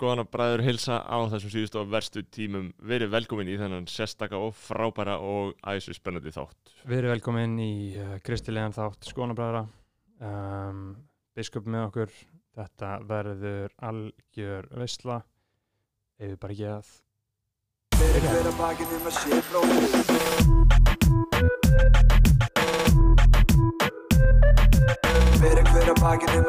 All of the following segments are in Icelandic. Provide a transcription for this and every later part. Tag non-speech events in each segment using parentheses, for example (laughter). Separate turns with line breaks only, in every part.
skoðan að bræður hilsa á þessum síðust og verstu tímum. Verið velkomin í þennan sérstaka og frábæra og æsu spennandi þátt.
Erum velkomin í uh, kristilegan þátt Skónabræðra um, Biskup með okkur. Þetta verður algjör veistla Ef við bara ekki að
Fyrir hver að bakinn um að sé bróðir Fyrir hver að bakinn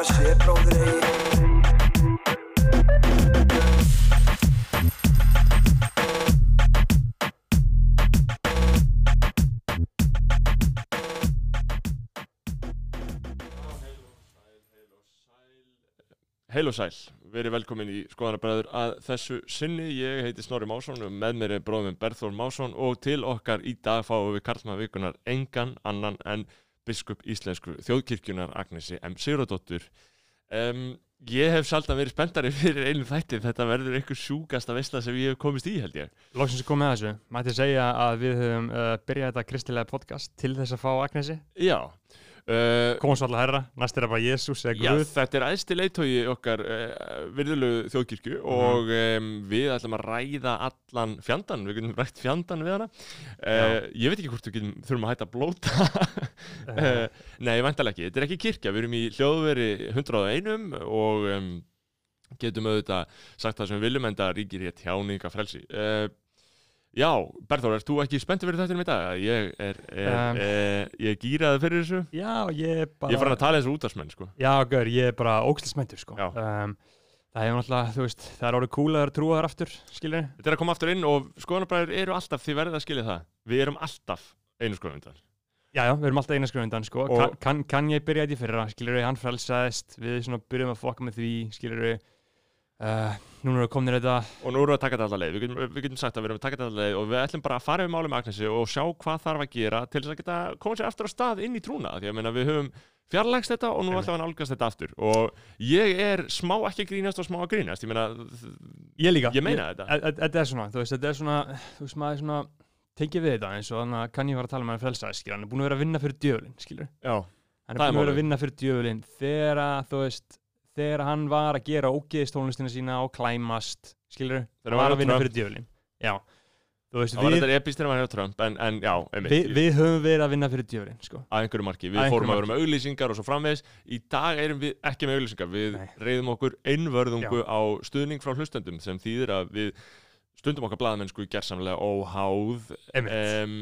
Heil og sæl, verið velkomin í skoðanabræður að þessu sinni, ég heiti Snorri Másson og með mér er bróðum Berþór Másson og til okkar í dag fáum við Karlmann vikunar engan annan en biskup íslensku þjóðkirkjunar Agnesi M. Sigurðardóttur. Um, Ég hef sjaldan verið spenntari (laughs) fyrir einu þætti, þetta verður einhver sjúkasta veistla sem ég hef komist í held ég.
Lóksins að koma með þessu. Mætti segja að við höfum uh, byrjað þetta kristilega podcast til þess að fá Agnesi?
Já uh,
svo alltaf herra, næst er það bara Jésús eða
Já,
Guð.
þetta er æðsti leitói okkar uh, virðulegu þjóðkirkju og um, við ætlum að ræða allan fjandan, við getum rætt fjandan við hana. Uh, ég veit ekki hvort við getum þurfum að hætta að blóta. Uh, (laughs) Nei, væntalega ekki, þetta er ekki kirkja við erum í hljóðveri 101 og um, getum auðvitað sagt það sem við viljum en það ríkir hér tjáninga frelsi uh, Já, Berþór, ert þú ekki spenntið fyrir þetta í dag? Ég er, er,
Um.
er, ég er gýraði fyrir þessu.
Já, ég er bara
Ég er farin að tala eins og útvarsmenn, sko.
Já, gaur, ég er bara ógæslismæntur sko. Um, Það hefur náttúrulega, þú veist, það er orðið cool að það er trúa þar aftur, skilur
Þetta er að koma aftur inn og skoðanabræður eru alltaf, þið verðið að skilja það. Við erum alltaf einu skoðanundar
Já, já, við erum alltaf eina skröfundan, sko. Kann, kann, ég byrja þetta í fyrra, skilur við, hann frelsaðist, við byrjum að fokka með því, skilur við, uh, núna eru komnir þetta,
Og nú erum við að taka þetta alla leið. Við við getum sagt að við erum að taka þetta alla leið Og við ætlum bara að fara við málum Agnesi og sjá hvað þarf að gera Til þess að geta koma sér aftur á stað inn í trúna Því að meina, við höfum fjarlægst þetta og nú ætlum við að nálgast þetta aftur. Og ég er smá ekki grínast og smá að grínast. Ég meina,
ég líka.
Ég meina þetta.
e- e- Þetta er svona, þú veist, þetta er svona, þú veist, maður er svona, tengið við þetta eins og þannig að kann ég fara að tala með frelsaðist, skilur, hann er búin að vera að vinna fyrir djöfulinn, skilur.
já,
Hann
er
búin að vera að vinna fyrir djöfulinn þegar að, þú veist, þegar hann var að gera ógeðistónlistina sína og klæmast, skilur, hann var að vinna
Trump.
fyrir djöfulinn. Já, veist,
það var þetta epist þegar maður hefur Trump En, en já, einmitt
við, við höfum verið að vinna fyrir djöfulinn, sko.
að einhverju marki, við
Að
fórum að vera með auglýsingar og svo framvegis í dag erum við ekki með auglýsingar við
Nei.
reyðum okkur einvörðungu á stuðning frá hlustendum sem þýðir að við stundum okkar blaðamennsku gersamlega óháð um,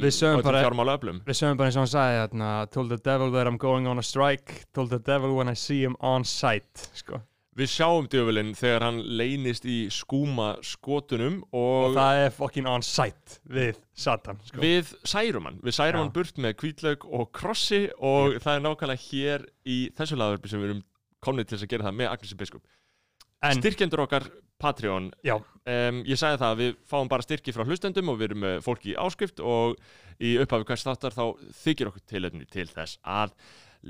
Við sögum bara- Við sögum bara eins og hann sagði þarna Told the devil that I'm going on a strike Told the devil when I see him on sight Sko.
við sjáum djöfulinn þegar hann leynist í skúma skotunum
Og
og,
það er fucking on sight Við Satan sko.
við særum hann við særum
Já.
hann burt með kvítlaug og krossi og það er nákvæmlega hér í þessu laðverfi sem við erum komnið til að gera það með Agnesi Biskup
En,
styrkjendur okkar Patreon.
Já,
Um, ég sagði það að við fáum bara styrki frá hlustendum og við erum með fólki í áskrift og í upphafi hvers þáttar þá þykir okkur tilöfni til þess að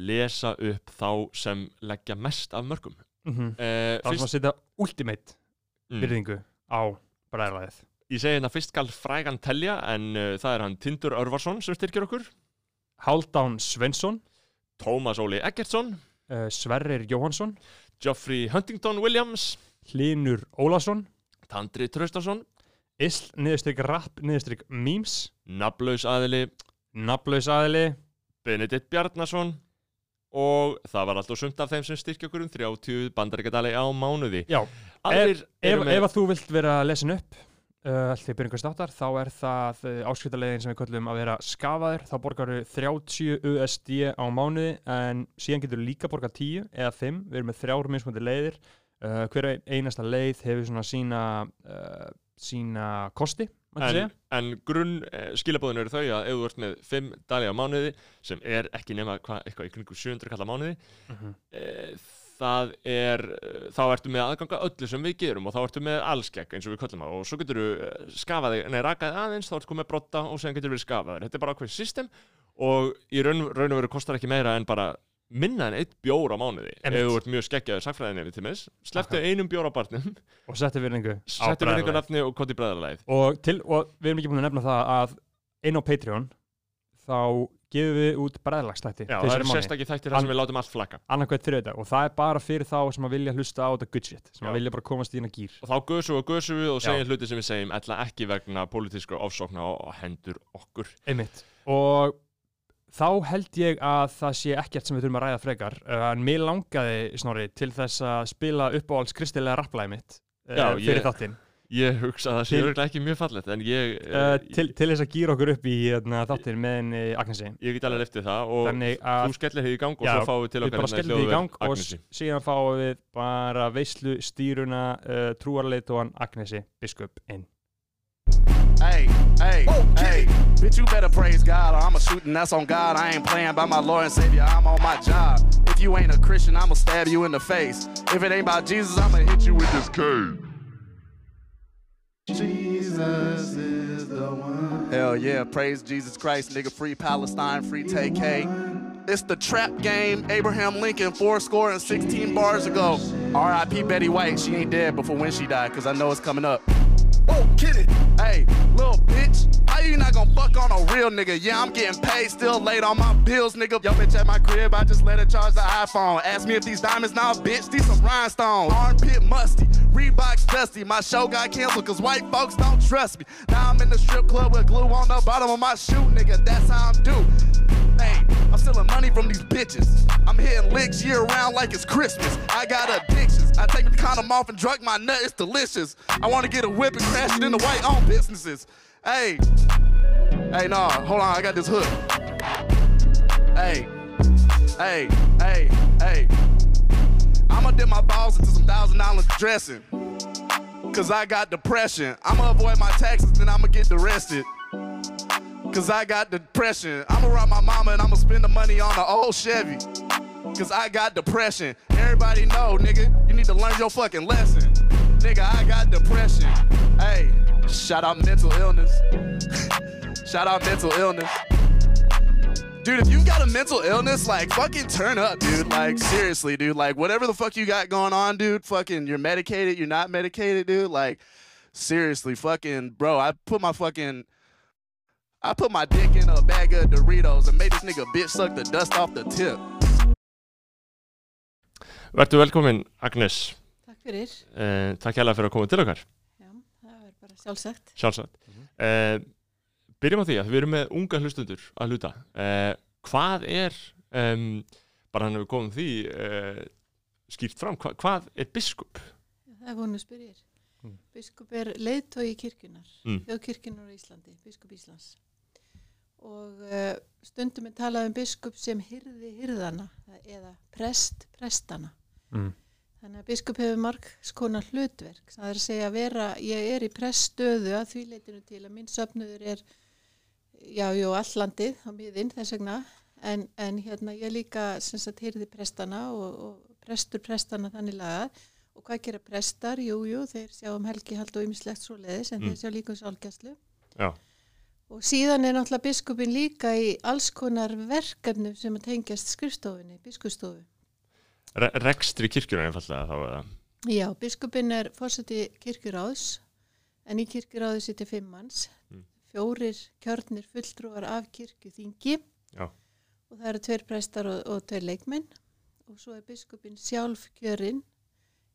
lesa upp þá sem leggja mest af mörgum.
mm -hmm.
Uh,
það er svona að setja ultimate
mm,
virðingu á bræðræðið
ég segi hérna fyrst skal frægan telja en uh, það er hann Tindur Örvarsson sem styrkir okkur,
Haldán Svensson
Tómas Óli Eggertsson,
uh, Sverrir Jóhansson
Geoffrey Huntington Williams,
Hlynur Ólason.
Tandri Traustason,
Isl, niðurstrykk rap, niðurstrykk memes.
Nablaus aðili,
Naflaus aðili.
Benedikt Bjarnason. Og það var alltaf sumt af þeim sem styrkja okkur um 30 bandaríkadali á mánuði.
Já, ef,
eru með...
ef að þú vilt vera lesin upp uh, allt því byrjum státtar þá er það uh, áskriftarlegin sem við köllum að vera skafaður þá borgar þú 30 USD á mánuði en síðan getur þú líka borgað 10 eða 5, við erum með þrjár mismundi leiðir uh, hver einasta leið hefur svona sína uh, sína kosti
En, en grunn eh, skilabóðin eru þau að ef þú ert með 5 dali á mánuði sem er ekki nema hva, eitthvað í kringu 700 kall á mánuði
Mhm.
e, það er eh, þá ertu með aðganga öllu sem við gerum og þá ertu með allskegg eins og við köllum það og svo getur þú skafaði, nei rakaði aðeins þá ertu komið brotta og sen getur við skafaði þetta er bara ákveð system og í raun, raun og veru kostar ekki meira en bara minna en eitt bjór á mánuði. Ef þú ert mjög skeggjaður mis sleftu einum bjór á barnum.
Og setti virðingu
settu einhver nafni og koti bræðarlæð
og, og við erum ekki búin að nefna það að inn á Patreon þá gefum við út bræðlagslætti
Já, það eru sérstakki þættir þar sem við látum allt
þriðdag og það er bara fyrir þá sem að vilja hlusta á þetta good shit sem
Já.
að vilja bara komast í hérna gýr
og þá gösum við og gösum við og segjum hluti sem við segjum
þá held ég að það sé ekkert sem við þurfum að ræða frekar. Uh, en mér langaði snorri til þess að spila uppáhalds kristilega rapplæði mitt uh,
Já,
fyrir
ég-
þáttinn.
Ég hugsa að það sé örugglega ekki mjög fallegt en ég,
uh, til, til þess að gýra okkur upp í hérna, þáttinn með henni Agnesi.
Ég get alveg eftir það og
að
þú skellir þig í gang og
Já,
svo fáum við til okkar hérna
skellum því í
hljóðver
gang og
Agnesi.
s- síðan fáum við bara veislu stýruna uh, trúarleitóan Agnesi biskup inn
Hey, hey, hey, bitch, you better praise God or I'ma shoot and that's on God. I ain't playing by my Lord and Savior, I'm on my job. If you ain't a Christian, I'ma stab you in the face. If it ain't about Jesus, I'ma hit you with this cane. Jesus is the one. Hell yeah, praise Jesus Christ, nigga. Free Palestine, free TK. It's the trap game. Abraham Lincoln, four score and 16 bars ago. R.I.P. Betty White. She ain't dead before when she died, cause I know it's coming up. Oh, get it. Hey, little bitch. How you not gonna fuck on a real nigga? Yeah, I'm getting paid, still late on my bills, nigga. Yo, bitch at my crib, I just let her charge the iPhone. Ask me if these diamonds now, bitch, these some rhinestones. Armpit musty, Reeboks dusty. My show got canceled cause white folks don't trust me. Now I'm in the strip club with glue on the bottom of my shoe, nigga. That's how I'm due. Hey, I'm stealing money from these bitches. I'm hitting licks year round like it's Christmas. I got addictions. I take the condom off and drug my nut. It's delicious. I want to get a whip and crash it into white owned businesses. Hey, hey, nah, hold on. I got this hook. Hey, hey, hey, hey. I'ma dip my balls into some thousand dollar dressing. Cause I got depression. I'ma avoid my taxes, then I'ma get arrested. Cause I got depression. I'ma rob my mama and I'ma spend the money on an old Chevy. Cause I got depression. Everybody know, nigga, you need to learn your fucking lesson. Nigga, I got depression. Hey, shout out mental illness. (laughs) shout out mental illness. Dude, if you got a mental illness, like fucking turn up, dude. Like seriously, dude. Like whatever the fuck you got going on, dude. Fucking, you're medicated, you're not medicated, dude. Like seriously, fucking, bro. I put my fucking, I put my dick in a bag of Doritos and made this nigga bitch suck the dust off the tip.
Vertu velkomin Agnes
Takk fyrir.
uh, Takk hérlega fyrir að koma til okkar
Já, það er bara sjálfsagt.
Sjálfsagt uh, Byrjum á því að við erum með unga hlustundur að hluta uh, Hvað er um, bara hann hefur komið því uh, skýrt fram, hva, hvað er biskup?
Það er vonu spyrir.
Mm.
Biskup er leiðtói kirkjunar,
Mm.
þjóðkirkjunar á Íslandi, biskup Íslands. Og uh, stundum er talað um biskup sem hyrði hyrðana eða prest prestana.
mm.
Þannig að biskup hefur margs konar hlutverk. Það er að segja að vera, ég er í preststöðu að því leitinu til að minn söfnuður er, já, jú, allandið á miðinn þess vegna, en, en hérna ég líka sem sagt hyrði prestana og, og prestur prestana þannig lagað. Og hvað gera prestar? Jú, jú, þeir sjá um helgi hald og ymmislegt svo leiðis, en
Mm.
þeir sjá líka um sálgæslu.
Já,
Og síðan er náttúrulega biskupin líka í alls konar verkefnum sem að tengjast skrifstofunni, biskustofu.
Re rekstri kirkjuna einfallega þá eða
Já, biskupin er fórseti kirkjuráðs en í kirkjuráði sitja fimm manns,
Mm.
fjórir kjörnir fulltrúar af kirkjuþingi
Já.
og það eru tveir prestar og, og tveir leikmenn og svo er biskupin sjálf kjörinn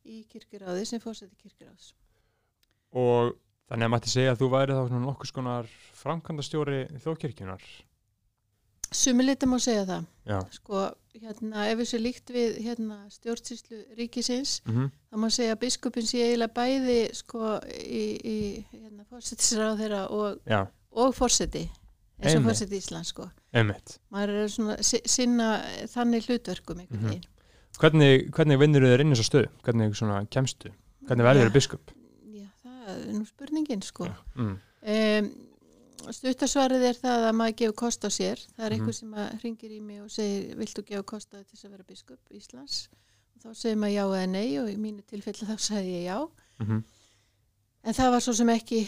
í kirkjuráði sem fórseti kirkjuráðs.
Og
Þannig að mætti segja að þú væri þá nokkus konar framkvæmdastjóri þjóðkirkjunar.
Sumilita má segja það.
Já.
Sko, hérna, ef þessu líkt við hérna, stjórnsýslu ríkisins,
Mm -hmm.
þá má segja að biskupin sé eiginlega bæði sko, í, í hérna, fórsetisráð þeirra og, og fórseti, eins og fórseti Íslands, sko.
einmitt.
maður er svona si- sinna þannig hlutverkum einhvern
Mhm.
veginn.
Hvernig, hvernig vinnur þér inn í þessu stöðu? Hvernig svona kemstu? Hvernig verður þér biskup?
Er nú spurningin sko.
Mm.
Um, Stuttasvarið er það að maður gefur kost á sér. Það er
Mhm.
einhver sem að ringir í mig og segir, viltu gefa kost á þér til þess að vera biskup Íslands? Og þá segir maður já eða nei og í mínu tilfelli þá (laughs) sagði ég já.
Mm
En það var svo sem ekki,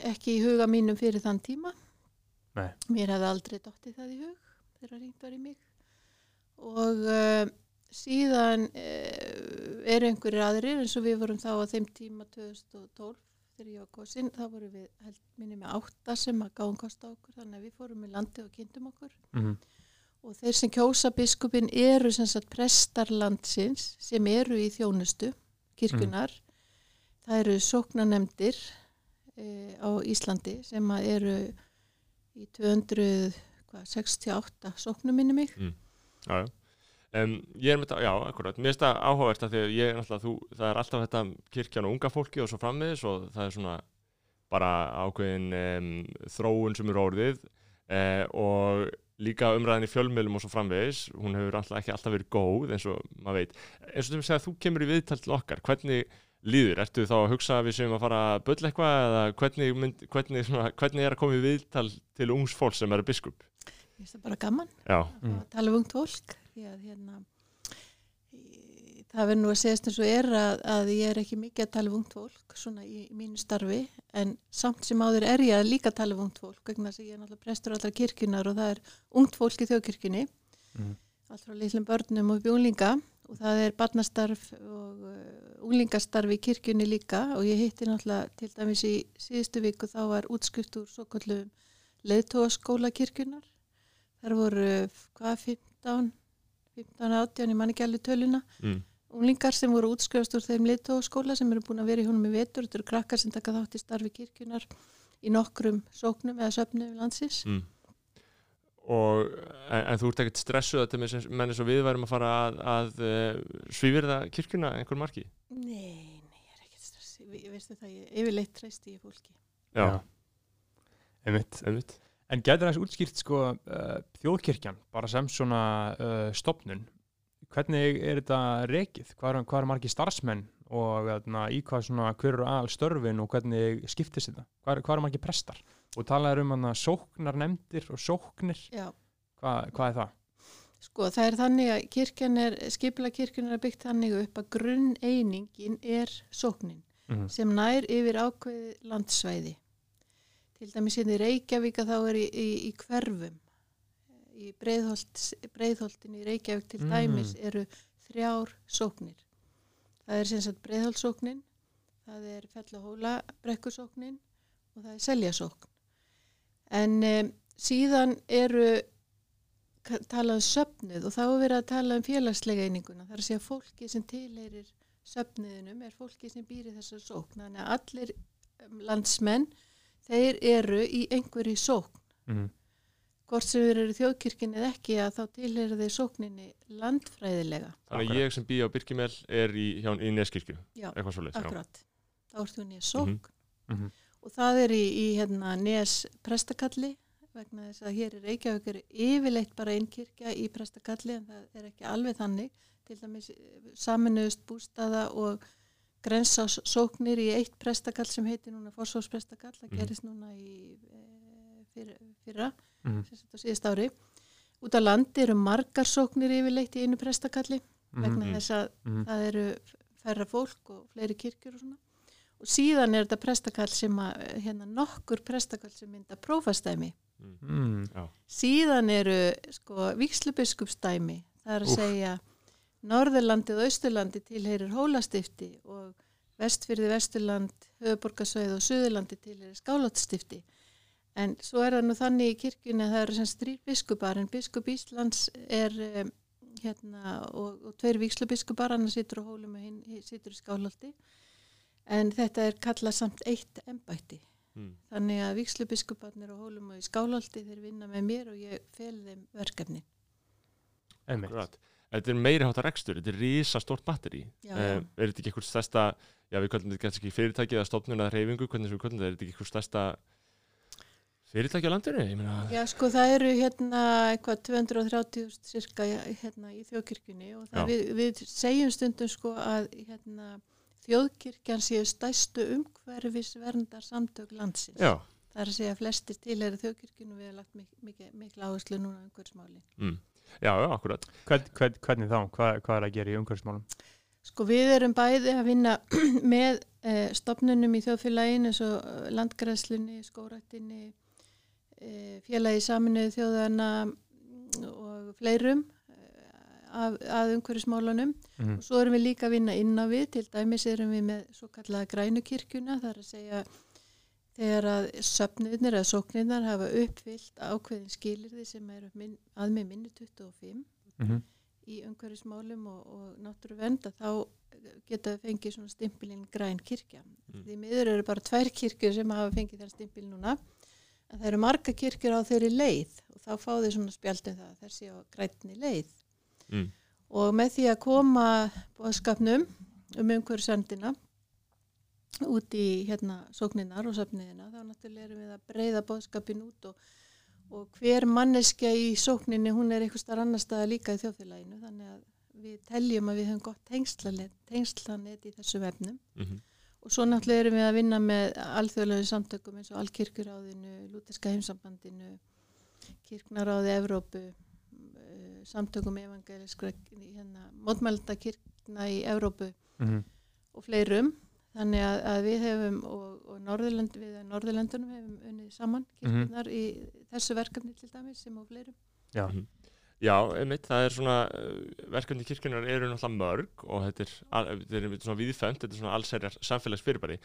ekki í huga mínum fyrir þann tíma.
Nei.
Mér hefði aldrei dottið það í hug þegar ringt var í mig. Og uh, síðan uh, eru einhverjir aðrir eins og við vorum þá á þeim tíma 2012 þegar ég var kosin. Þá vorum við held minni með átta sem að gáum kosta okkur þannig að við fórum í landi og kynntum okkur.
-hmm.
og þeir sem kjósa biskupin eru sem sagt prestar landsins sem eru í þjónustu kirkjunar. Það eru sóknanemdir e, á Íslandi sem að eru í 268 sóknum minni mig.
Já, já. Um, ég er með þetta, já, akkurat, mér finnst það áhugavert að því að ég er náttúrulega, þú, það er alltaf þetta kirkjan og unga fólki og svo frammiðis og það er svona bara ákveðin um, þróun sem er orðið uh, og líka umræðin í fjölmiðlum og svo framvegis, hún hefur alltaf ekki alltaf verið góð eins og maður veit. eins og þú segja að þú kemur í viðtal til okkar, hvernig líður? Ertu þá að hugsa að við séum að fara að bölla eitthvað eða hvernig, mynd, hvernig, svona, hvernig er að koma í viðtal til ungs fólk sem eru biskup?
Ég finnst það bara gaman.
Já,
að tala um ungt fólk því að hérna það verður nú að segja eins og er að, að ég er ekki mikið að tala um ungt fólk svona í, í mínu starfi en samt sem áður er ég að líka tala um ungt fólk vegna þess að ég er náttúrulega prestur allra kirkjunar og það er ungt fólk í þjóðkirkjunni
Mhm.
allt frá litlum börnum og bjólinga og það er barnastarf og uh, unglingastarf í kirkjunni líka og ég hitti náttúrulega til dæmis í síðustu viku þá var útskrift úr svo kallum leðtóaskóla kirkjunar þar voru hvað 15 15, 18, ég man ekki alveg töluna
mm.
unglingar sem voru útskrifast úr þeim leðtóaskóla sem eru búin að vera í honum í vetur þetta eru krakkar sem taka þátt í starfi kirkjunar í nokkrum sóknum eða söfnum landsins
Mm. Og, en, en þú ert ekkert stressuð að þetta menn eins og við værum að fara að, að uh, svífirða kirkjuna einhver marki?
Nei, nei, ég er ekkert stressi Vi- veistu það, ég yfirleitt treysti ég fólki
Já,
Einmitt.
einmitt.
En getur þess útskýrt sko uh, þjóðkirkjan bara sem svona uh, stopnun hvernig er þetta rekið? Hvað eru hvað eru margir starfsmenn og þarna, í hvað svona hver eru aðal störfin og hvernig skiptist þetta? Hvað eru, hvað eru margir prestar? Og talaður um hana sóknar nefndir og sóknir
Já,
hvað, er það?
sko það er þannig að kirkjan er, skipula kirkjan er byggt þannig upp að grunn einingin er sóknin
Mm
sem nær yfir ákveði landsvæði. Til dæmis hérna í Reykjavík að þá er í, í, í hverfum. Í breiðholt, breiðholtin í Reykjavík til
Mm.
dæmis eru þrjár sóknir. Það er sem sagt breiðholtsóknin, það er fellahóla brekkusóknin og það er seljasókn. En um, síðan eru talað um söfnuð og þá er verið að tala um félagslega eininguna. Það er að fólki sem tilheyrir söfnuðinum er fólki sem býr í þessar sókn. Þannig að allir landsmenn, þeir eru í einhverju sókn.
Mm
Hvort sem þeir eru í þjóðkirkjunni eða ekki að þá tilheyrir þeir sókninni landfræðilega.
Þannig að ég sem bý á Birkimel er í, hjá, í Neskirkju,
Já,
eitthvað svo leið.
akkurat. Þá ert þú nýja sókn.
Mhm.
Og það er í, í hérna, Nes prestakalli vegna þess að hér í Reykjavík er yfirleitt bara einn kirkja í prestakalli en það er ekki alveg þannig. Til dæmis eh, saminuðust bústaða og grensásóknir í eitt prestakall sem heitir núna forsvarsprestakall. Það
Mhm.
gerist núna í e, fyrra, fyrra
Mhm.
sem sagt á síðast ári. Út á landi eru margar sóknir yfirleitt í einu prestakalli vegna
Mhm.
þess að
Mhm.
það eru færra fólk og fleiri kirkjur og svona og síðan er þetta prestakall sem að hérna nokkur prestakall sem mynda prófastæmi
Mm.
síðan eru sko vikslubiskuppstæmi það er að
Úff.
segja Norðurlandið og Austurlandi tilheyrir hólastifti og vestfyrði Vesturland höfuborgarsveið og Suðurlandi tilheyrir skálatstifti en svo er það nú þannig í kirkjunni að það eru sem strýr biskupar en biskup Íslands er um, hérna og, og tveir vikslubiskuppar hann situr á hólum og hinn situr í skálholti. En þetta er kallað samt eitt embætti.
Mm.
þannig að vikslubiskuparnir á hólum og í skálholti þeir vinna með mér og ég fel þeim verkefni.
Einmitt.
Þetta er meiri hátar rekstur, þetta er rísa stórt batteri. Eh, er þetta ekki eitthvað stærsta, já við kallum þetta kannski ekki fyrirtæki eða stofnun eða reyfingu, hvernig sem við kallum þetta, er þetta ekki eitthvað stærsta fyrirtæki á landinu?
Já, sko, það eru hérna eitthvað 230 cirka hérna í þjóðkirkjunni og það við, við segjum stundum sko að hérna þjóðkirkjan séu stæstu umhverfis verndar samtök landsins.
já,
Það er að segja að flestir til eru þjóðkirkjunni og við hefum lagt mik mikið, mikil áherslu núna um umhverfismáli.
mm. Já, já, akkurat.
Hvern, hvern, hvernig þá? Hvað, hvað er að gera í umhverfismálum?
Sko við erum bæði að vinna (clears throat) með eh, stopnunum í þjóðfélaginu eins og eh, landgræðslunni, skórættinni, eh, félagi saminuðu þjóðana og fleirum eh, að, að umhverfismálunum.
Mm.
Og svo erum við líka að vinna inn á við, til dæmis erum við með svo kallaða grænukirkjuna, það er að segja þegar að söfniðnir eða sóknirnar hafa uppfyllt ákveðin skilirði sem eru minn, að með minni 25
Mhm.
í umhverfismálum og, og náttúru venda þá geta þau fengið svona stimpilinn græn kirkja.
Mm.
Því miður eru bara tvær kirkjur sem hafa fengið þenn stimpil núna en það eru marga kirkjur á þeirri leið og þá fá þau svona spjaldið það þessi á grænni leið
Mm.
og með því að koma bóðskapnum um umhverfisendina út í hérna sókninar og söfniðina þá náttúrulega erum við að breyða bóðskapin út og, og hver manneskja í sókninni hún er eitthvað starf annar staða líka í þjóðfélaginu þannig að við teljum að við höfum gott tengslanet, í þessu vefnum
Mhm.
og svo náttúrulega erum við að vinna með alþjóðlegu samtökum eins og Alkirkjuráðinu, Lúterska heimsambandinu, Kirknaráði Evrópu, eh, samtökum evangeliskra hérna, mótmælendakirkna í Evrópu
Mhm.
og fleirum. Þannig að, að við hefum og, og Norðurlönd, við að Norðurlöndunum hefum unnið saman kirkjunar í þessu verkefni til dæmis sem og fleirum.
Já.
Mhm. Já, einmitt, það er svona uh, verkefni kirkjunar eru náttúrulega mörg og þetta er, þetta er svona viðfæmt, þetta er svona allsherjar samfélagsfyrirbæri.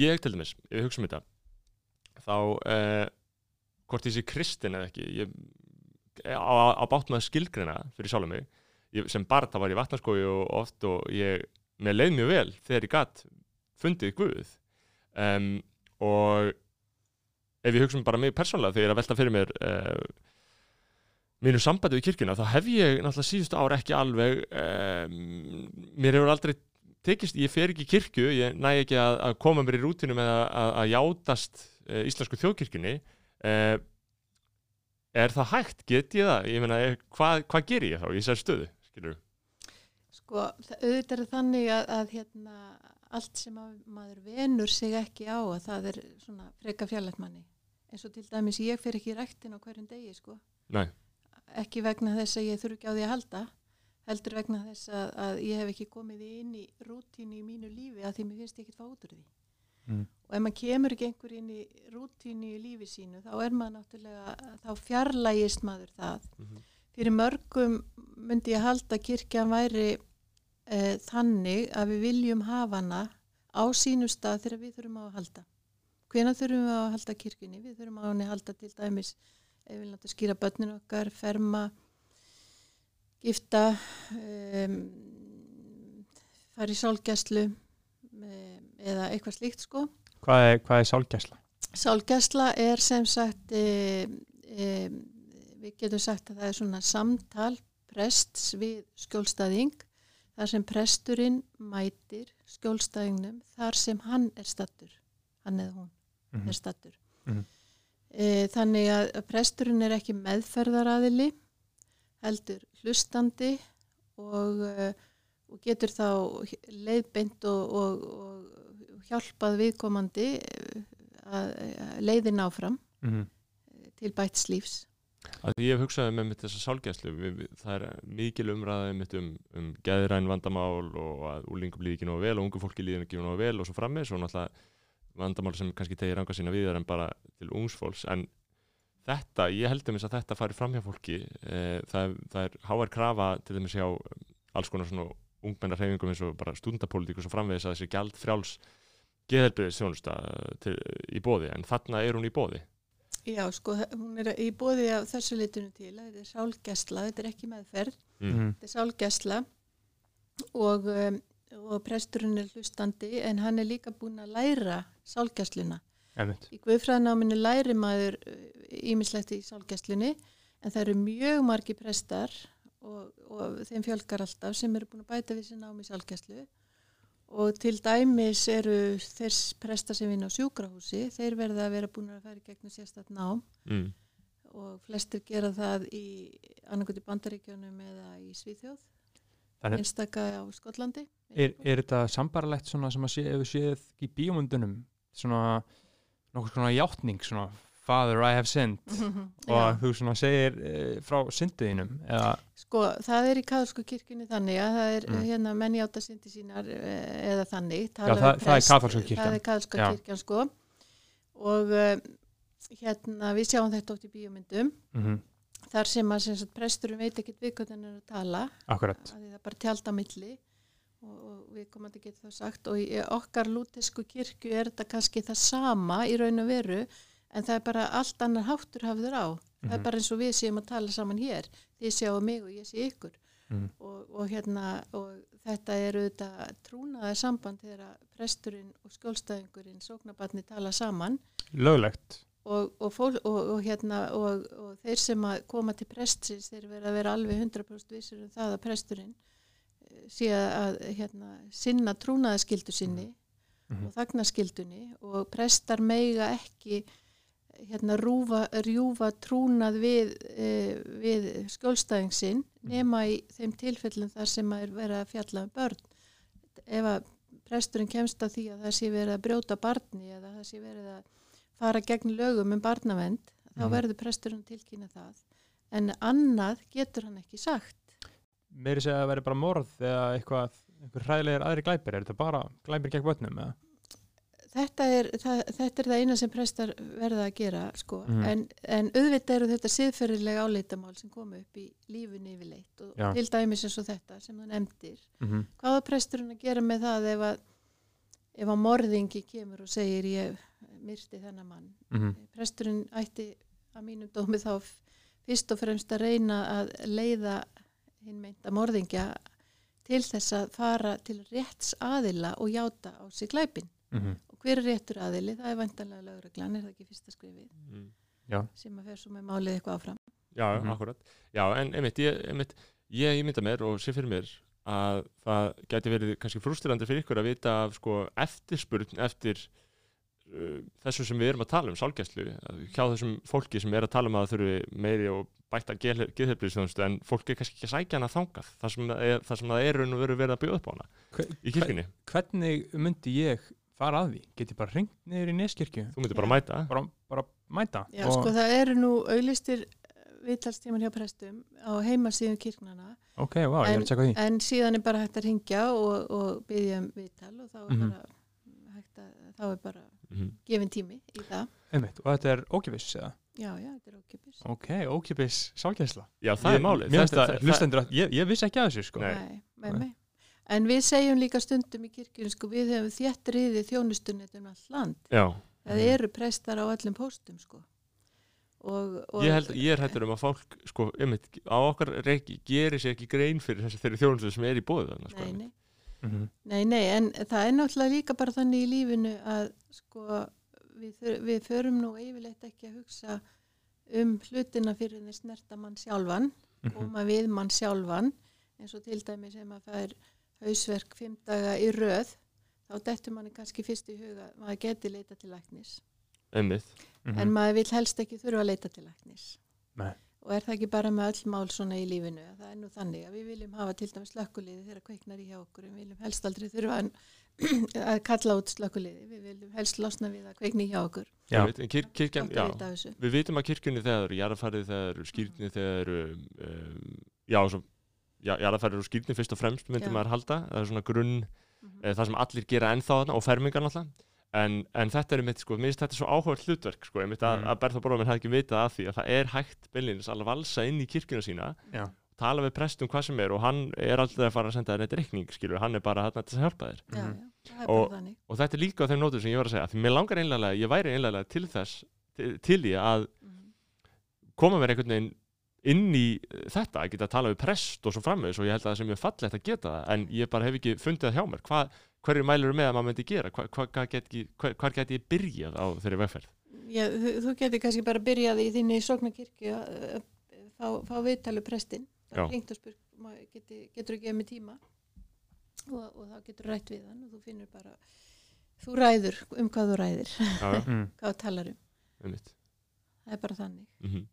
Ég til dæmis, ef ég hugsa um þetta, þá uh, hvort ég sé kristin eða ekki, ég á, á með að skilgrina fyrir sjálf mig, ég, sem barn þá var ég vatnarskói og oft og ég, mér leið mjög vel þegar ég gatt fundið Guð. Um, og ef ég hugsa um bara mig persónlega þegar ég er að velta fyrir mér uh, mínu sambandi við kirkjuna þá hef ég náttúrulega síðustu ár ekki alveg um, mér hefur aldrei tekist, ég fer ekki í kirkju ég næ ekki að, að koma mér í rútinu með að, að, að játast uh, íslensku þjóðkirkjunni. Uh, er það hægt, get ég það? Ég meina, hvað, hvað ger ég þá í þessari stöðu skilur
Sko, auðvitað er þannig að hérna, allt sem að maður venur sig ekki á að það er svona freka fjarlægt manni. eins og til dæmis ég fer ekki í ræktin á hverjum degi sko.
Nei.
ekki vegna þess að ég þurfi ekki á því að halda heldur vegna þess að, að ég hef ekki komið inn í rútínu í mínu lífi að því mér finnst ég ekki fá út úr því
Mm.
og ef maður kemur ekki einhver inn í rútínu í lífi sínu þá er maður náttúrulega þá fjarlægist maður það
Mhm.
fyrir mörgum myndi ég halda að kirkjan væri e, þannig að við viljum hafa hana á sínu stað þegar við þurfum á að halda. Hvenær þurfum við á að halda kirkjunni? Við þurfum á að halda til dæmis ef við láta skýra börnin okkar ferma gifta um, fara í sálgæslu um, eða eitthvað slíkt sko.
Hvað er, hvað er sálgæsla?
Sálgæsla er sem sagt e, e, við getum sagt að það er svona samtal prests við skjólstæðing þar sem presturinn mætir skjólstæðingnum þar sem hann er stattur hann eða hún
Mhm.
er stattur
Mhm.
e, þannig að presturinn er ekki meðferðaraðili heldur hlustandi og, e, og getur þá leiðbeint og, og, og hjálpað viðkomandi eh, að, leiðin áfram
Mhm.
til bæts lífs.
Að því ég hef hugsaði með mitt þessa sálgæslu það er mikil umræði mitt um, um geðræn vandamál og að úlingum líði ekki nógu vel og ungu fólki líði ekki nógu vel og svo frammis og náttúrulega vandamál sem kannski tegir ranga sína við en bara til ungsfólks en þetta, ég held um þess að þetta fari fram hjá fólki. E, það, það er háar krafa til dæmis hjá alls konar svona ungmennar hreyfingum eins og bara stúndapolítik og framvegis að þessi gjald frjáls geðelbriðis þjónusta til, í bóði en þarna er hún í bóði
Já, sko, hún er í bóði af þessu litinu til að þetta er sálgæsla, þetta er ekki meðferð,
Mhm.
þetta er sálgæsla og, um, og presturinn er hlustandi en hann er líka búinn að læra sálgæsluna.
Einmitt.
Í Guðfræðináminu læri maður ímislegt í sálgæslunni en það eru mjög margi prestar og, og þeim fjölgar alltaf sem eru búin að bæta við sér námi sálgæslu og til dæmis eru þess prestar sem vinna á sjúkrahúsi, þeir verða að vera búin að í gegnum sérstætt nám
mm.
og flestir gera það í annarkot í Bandaríkjónum eða í Svíþjóð,
Þannig,
einstaka á Skotlandi.
er, er þetta sambarlegt sem að sé, séð í bíómyndunum svona nokkuð svona játning svona Father I have sinned (laughs) og
Já.
þú svona segir e, frá syndiðinum eða
Sko, það er í kaðalsku kirkjunni þannig að það er
Mm.
hérna menn játa syndi sínar eh, eða þannig.
Já, það- það er kaþólska kirkjan.
Það er kaðalska
Já.
kirkjan, sko. Og uh, hérna, við sjáum þetta oft í bíómyndum,
mm
þar sem að sem sagt, presturinn veit ekkert við hvernig hann er að tala,
akkurat
að það er bara tjald á milli og, og við komandi getur þá sagt og í okkar lútesku kirkju er þetta kannski það sama í raun og veru en það er bara allt annar háttur hafður á. Það er
Mhm.
bara eins og við séum að tala saman hér. Þið sjáu mig og ég sé ykkur.
Mhm.
Og, og hérna, og þetta er auðvitað trúnaði samband þegar presturinn og skjólstæðingurinn sóknabarni tala saman
löglegt
og, og, fól, og, og, hérna, og, og þeir sem að koma til prestsins þeir verða að vera alveg 100% vissir um það að presturinn eh, sé að hérna, sinna trúnaðaskildu sinni
Mhm.
og þagnaskildunni og prestar meiga ekki hérna, rúfa, rjúfa trúnað við, e, við skjólstæðingsinn nema í þeim tilfellum þar sem að er verið að fjalla um börn. Ef að presturinn kemst að því að það sé verið að brjóta barni eða það sé verið að fara gegn lögum um barnavend þá
Mhm.
verður presturinn tilkynna það. En annað getur hann ekki sagt.
Meiri segja að það veri bara morð eða eitthvað, einhver hræðilegir aðri glæpir. Er þetta bara glæpir gegn börnum eða?
Þetta er, það, þetta er það eina sem prestar verða að gera sko.
Mhm.
en, en auðvitað eru þetta siðferðilega áleitamál sem komu upp í lífunni yfirleitt og
Já.
til dæmis eins og þetta sem þú nefndir
Mm -hmm.
hvað er presturinn að gera með það ef að, ef að morðingi kemur og segir ég myrti þennan mann
Mhm.
presturinn ætti að mínum dómi þá fyrst og fremst að reyna að leiða hinn meinta morðingja til þess að fara til rétts aðila og játa á sig glæpin
Mhm.
og hver er réttur aðili, það er vantanlega lögreglan, er það ekki fyrsta skrifið
Mm.
Já.
sem að fer svo með málið eitthvað áfram
Já,
Mhm.
akkurat. Já, en einmitt, ég, einmitt, ég, ég mynda mér og sé fyrir mér að það gæti verið kannski frústirandi fyrir ykkur að vita af sko eftirspurn eftir uh, þessu sem við erum að tala um, sálgæslu, hjá þessum fólki sem er að tala um að það þurfi meiri og bætta geðheilbriðsþjónustu en fólk er kannski ekki að sækja hana þangað, þar sem það er, þar sem það raun og veru verið að byggja upp á hana
Hve-
í kirkjunni.
hvernig myndi ég fara að því? Get ég bara ringt niður í neskirkju?
Þú myndir bara mæta.
Bara, bara mæta?
Já, sko það eru nú auðlistir viðtalstíman hjá prestum á heimasíðum kirknana
Ok, vá, ég er að tjekka því.
en síðan er bara hægt að ringja og, og byggja um viðtal og þá er
Mhm.
bara hægt að, þá er bara
Mhm.
gefin tími í það
Einmitt, og þetta er ókipis eða?
já, já, þetta er ókipis
Ok, ókipis sálgæsla.
Já, það er málið.
Mér finnst
Þetta-
það, hlustendur, að- ég, ég vissi ekki að þessu, sko.
Nei.
Nei, nei,
Nei.
En við segjum líka stundum í kirkjunum sko, við hefum þétt riðið þjónustunnet um allt land
Já,
það
Mhm.
eru prestar á öllum póstum sko. og, og
ég, held, ég er hættur um að fólk sko, einmitt, á okkar reiki gerir sér ekki grein fyrir þessi þeirri þjónustu sem er í bóðu þarna, sko,
nei,
einmitt.
nei.
Mhm.
Nei, nei, en það er náttúrulega líka bara þannig í lífinu að sko við, við förum nú yfirleitt ekki að hugsa um hlutina fyrir þeir snerta mann sjálfan,
Mhm.
koma við mann sjálfan, eins og til dæmi sem að það er hausverk fimm daga í röð, þá dettur manni kannski fyrst í huga að maður geti leita til læknis,
einmitt.
Mhm.
en maður vil helst ekki þurfa að leita til læknis.
Nei.
Og er það ekki bara með öll mál svona í lífinu, að það er nú þannig að við viljum hafa til dæmis slökkuliði þegar kveiknar í hjá okkur, en við viljum helst aldrei þurfa að, (clears throat) að kalla út slökkuliði, við viljum helst losna við að kveikni hjá okkur.
Já.
Kirkjan, já,
af þessu.
við vitum að kirkjunni þegar það eru jarðafærið, þegar það eru skýrni, þegar það eru um, já, svo, já, jarðafærið og skýrni fyrst og fremst myndi maður halda, það er svona grunn
Mhm.
e, það sem allir gera ennþá þarna og fermingar náttúrulega en, en þetta er mitt, sko, mér finnst þetta svo áhugað hlutverk, sko, einmitt að,
Mhm.
að Bertha Bróðum hefði ekki vitað af því að það er hægt beinlínis að valsa inn í kirkjuna sína
Já.
tala við prestum hvað sem er og hann er aldrei að fara að senda þér neitt reikning, skilur, hann er bara til að hjálpa þér
Já,
Mhm.
já, er
Og- og þetta er líka á þeim nótum sem ég var að segja því mér langar einlega, ég væri einlega til þess til, til ég að
Mhm.
koma mér einhvern veginn inn í eh, þetta, að geta að tala við prest og svo framvegis og ég held að það sem ég fallegt að geta það en ég bara hef ekki fundið það hjá mér Hva, hverju mælur með að maður myndi gera hva, hva, hva get hvar get ég byrjað á þeirri vegferð
Já, þú, þú getur kannski bara byrjað í þinni sóknarkirkju að að fá, fá viðtalu prestin.
Já.
Það hringt og spurt, geti, getur þú gefið mig tíma og, og þá getur rætt við hann og þú finnur bara, þú ræður um hvað þú ræðir,
já, (laughs)
hvað talar um. Það er bara þannig.
mm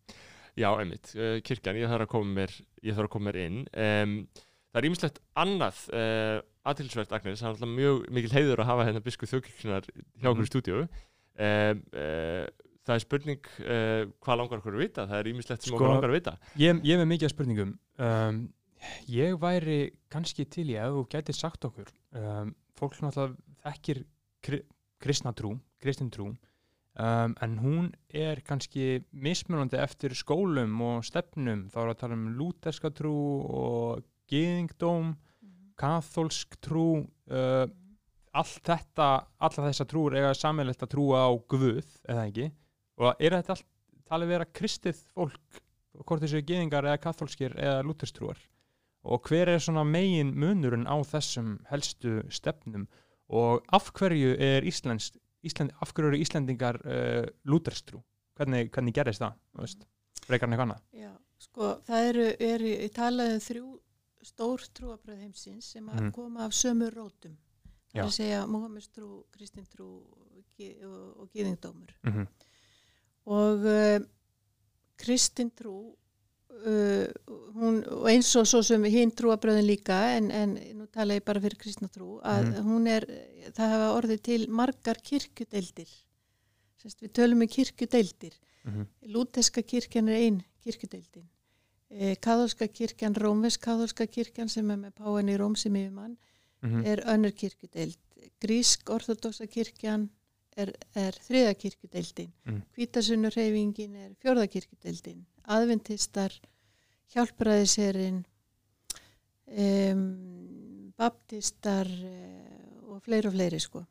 já, einmitt, uh, kirkjan, ég þarf að koma mér ég þarf að koma mér inn. Um, það er ýmislegt annað uh, aðtilsvert Agnes, það er alltaf mjög mikil heiður að hafa hérna biskuð þjókirkjunar hjá okkur í stúdíu. Um, uh, það er spurning uh, hvað langar okkur að vita, það er ýmislegt sem
Sko-
okkur langar að vita.
Ég, ég er með mikið af spurningum. Um, Ég væri kannski til í að þú gæti sagt okkur. Fólk náttúrulega þekkir kri, kristna trú, kristin trú um, en hún er kannski mismunandi eftir skólum og stefnum, þá er að tala um lúterska trú og gyðingdóm kathólsk trú uh, allt þetta alla þessa trúur eiga sammeilegt að trúa á Guð eða ekki? Og er þetta allt talið vera kristið fólk hvort þessu geðingar eða kathólskir eða lúterstrúar? Og hver er svona megin munurinn á þessum helstu stefnum? Og af hverju er Íslands, Ísland, af hverju eru Íslendingar uh, lúterstrú hvernig, hvernig gerist það, veist frekar en eitthvað annað
Já, sko, það eru, eru talaðu um þrjú stór trúabröð heimsins sem
Mhm.
koma af sömu rótum. Það er að segja Mohammeds trú, Kristin trú og, og, gýðingdómur.
mm -hmm.
Og uh, Kristin trú, uh, hún, og eins og svo sem hinn trúabröðin líka, en, en nú tala ég bara fyrir kristna trú, að
Mhm.
hún er, það hafa orðið til margar kirkjudeildir. Sest, við tölum um kirkjudeildir.
Mhm.
Lúteska kirkjan er ein kirkjudeildin. E, Kathólska kirkjan, Rómvesk kathólska kirkjan sem er með páin í Róm sem yfirmann
Mhm.
er önnur kirkjudeild. Grísk orthodoxa kirkjan er, er þriða kirkjudeildin.
Mhm.
Hvítasunurreyfingin er fjórða kirkjudeildin. Adventistar, hjálpræðiserinn, um, baptistar uh, og fleiri og fleiri sko.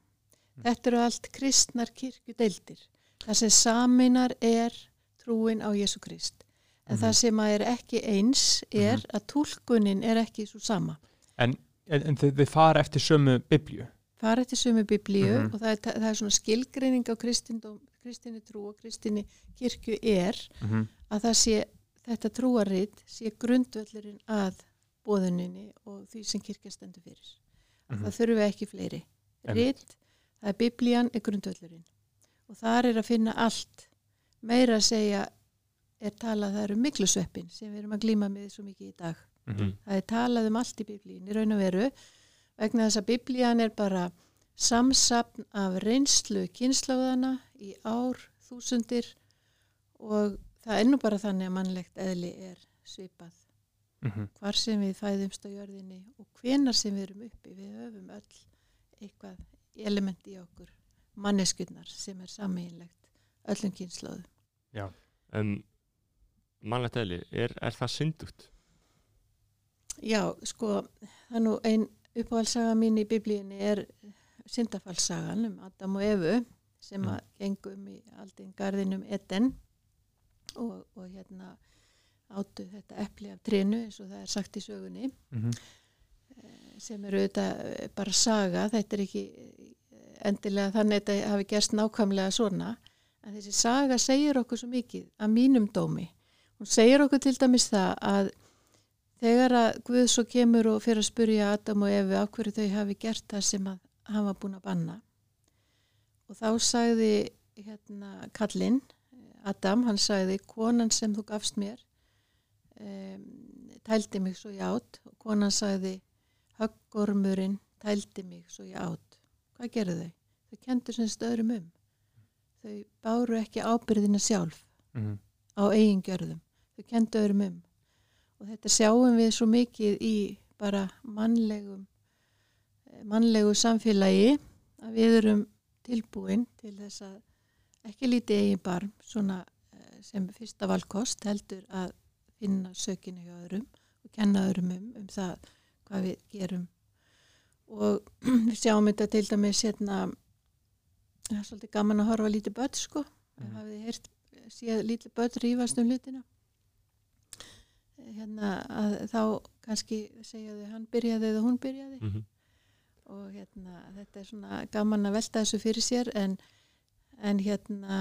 Þetta eru allt kristnar kirkjudeildir. Það sem saminar er trúin á Jésu Krist. En
Mhm.
það sem að er ekki eins er að túlkunin er ekki svo sama.
en, en, en þið fara eftir sömu biblju
Fara eftir sömu biblíu
Mhm.
og það er, það er svona skilgreining á kristinni trú og kristinni kirkju er
mm -hmm.
að það sé, þetta trúaritt sé grundvöllurinn að bóðuninni og því sem kirkja stendur fyrir. Mm
Mhm.
Það þurfi ekki fleiri. Ritt, það er biblían, er grundvöllurinn. Og þar er að finna allt. Meira að segja er talað, það eru miklusveppin sem við erum að glíma með svo mikið í dag.
Mhm.
Það er talað um allt í biblíin í raun og veru vegna þess að biblían er bara samsapn af reynslu kynnslóðana í ár, þúsundir og það er nú bara þannig að mannlegt eðli er svipað
Mhm.
hvar sem við fæðumst á jörðinni og hvenar sem við erum uppi við höfum öll eitthvað element í okkur manneskunnar sem er sammeginlegt öllum kynnslóðum.
En mannlegt eðli, er, er það syndugt?
Já, sko, það er nú ein uppáhaldsaga mín í biblíunni er syndafallsagan um Adam og Evu sem að gengum í aldinn garðinum Eden og, og hérna áttu þetta epli af trénu eins og það er sagt í sögunni
Mhm.
sem eru auðvitað bara saga, þetta er ekki eh, endilega þannig að þetta hafi gerst nákvæmlega svona, en þessi saga segir okkur svo mikið að mínum dómi. Hún segir okkur til dæmis það að þegar að Guð svo kemur og fyrir að spurja Adam og Efi á hverju þau hafi gert það sem að hann var búin að banna og þá sagði hérna kallinn, Adam, hann sagði konan sem þú gafst mér um, tældi mig svo ég átt og konan sagði höggormurinn tældi mig svo ég átt. Hvað gerðu þau? Þau kendur semst öðrum um. Þau báru ekki ábyrðina sjálf
Mhm.
á eigin gjörðum. Þau kendu öðrum um. Og þetta sjáum við svo mikið í bara mannlegum eh, mannlegu samfélagi að við erum tilbúin til þess að ekki lítið eigin barm svona eh, sem fyrsta valkost heldur að finna sökinu hjá öðrum og kenna öðrum um, um það hvað við gerum. Og (clears throat) við sjáum þetta til dæmis hérna það er svolítið gaman að horfa lítið börn sko. Mm. Hafið þið heyrt séð lítið börn rífast um hlutina hérna að þá kannski segja þau hann byrjaði eða hún byrjaði
Mm -hmm.
og hérna þetta er svona gaman að velta þessu fyrir sér en, en hérna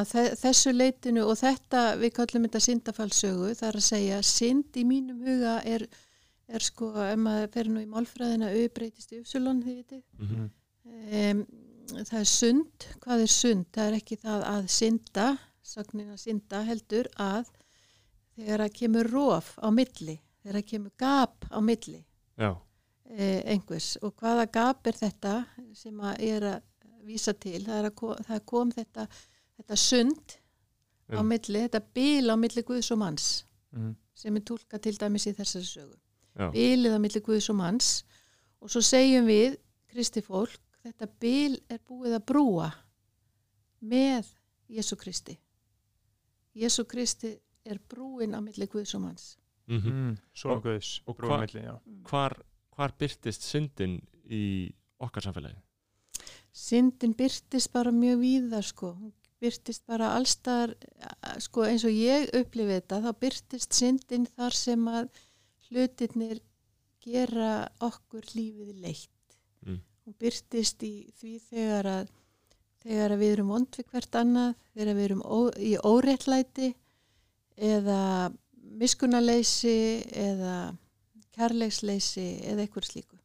að þe þessu leitinu og þetta við kallum þetta syndafallsögu það er að segja synd í mínum huga er, er sko ef maður fer nú í málfræðina auðbreytist í uppsulun þið vitið
Mhm.
um, það er sund hvað er sund? Það er ekki það að synda sögnin að synda heldur að þegar að kemur rof á milli þegar að kemur gap á milli. Eh, einhvers. Og hvaða gap er þetta sem að ég er að vísa til? Það, að ko það kom þetta, þetta sund á
Um.
milli, þetta bil á milli Guðs og manns
Mhm.
sem er tólkað til dæmis í þessari sögu.
Já,
bilið á milli Guðs og manns. Og svo segjum við, Kristi fólk þetta bil er búið að brúa með Jésu Kristi. Jésu Kristi er brúin á milli Guðs og manns
mm
Mm, Svo
Og-
Guðs
og
brúa
hva-
milli, já.
hvar, hvar byrtist syndin í okkar samfélagi?
syndin byrtist bara mjög víða sko, hún byrtist bara allstar, sko eins og ég upplifið þetta, þá byrtist syndin þar sem að hlutirnir gera okkur lífið leitt.
Mm.
Hún byrtist í því þegar að þegar að við erum vond við hvert annað, þegar við erum ó, í óréttlæti eða miskunarleysi eða kærleiksleysi eða eitthvað slíku.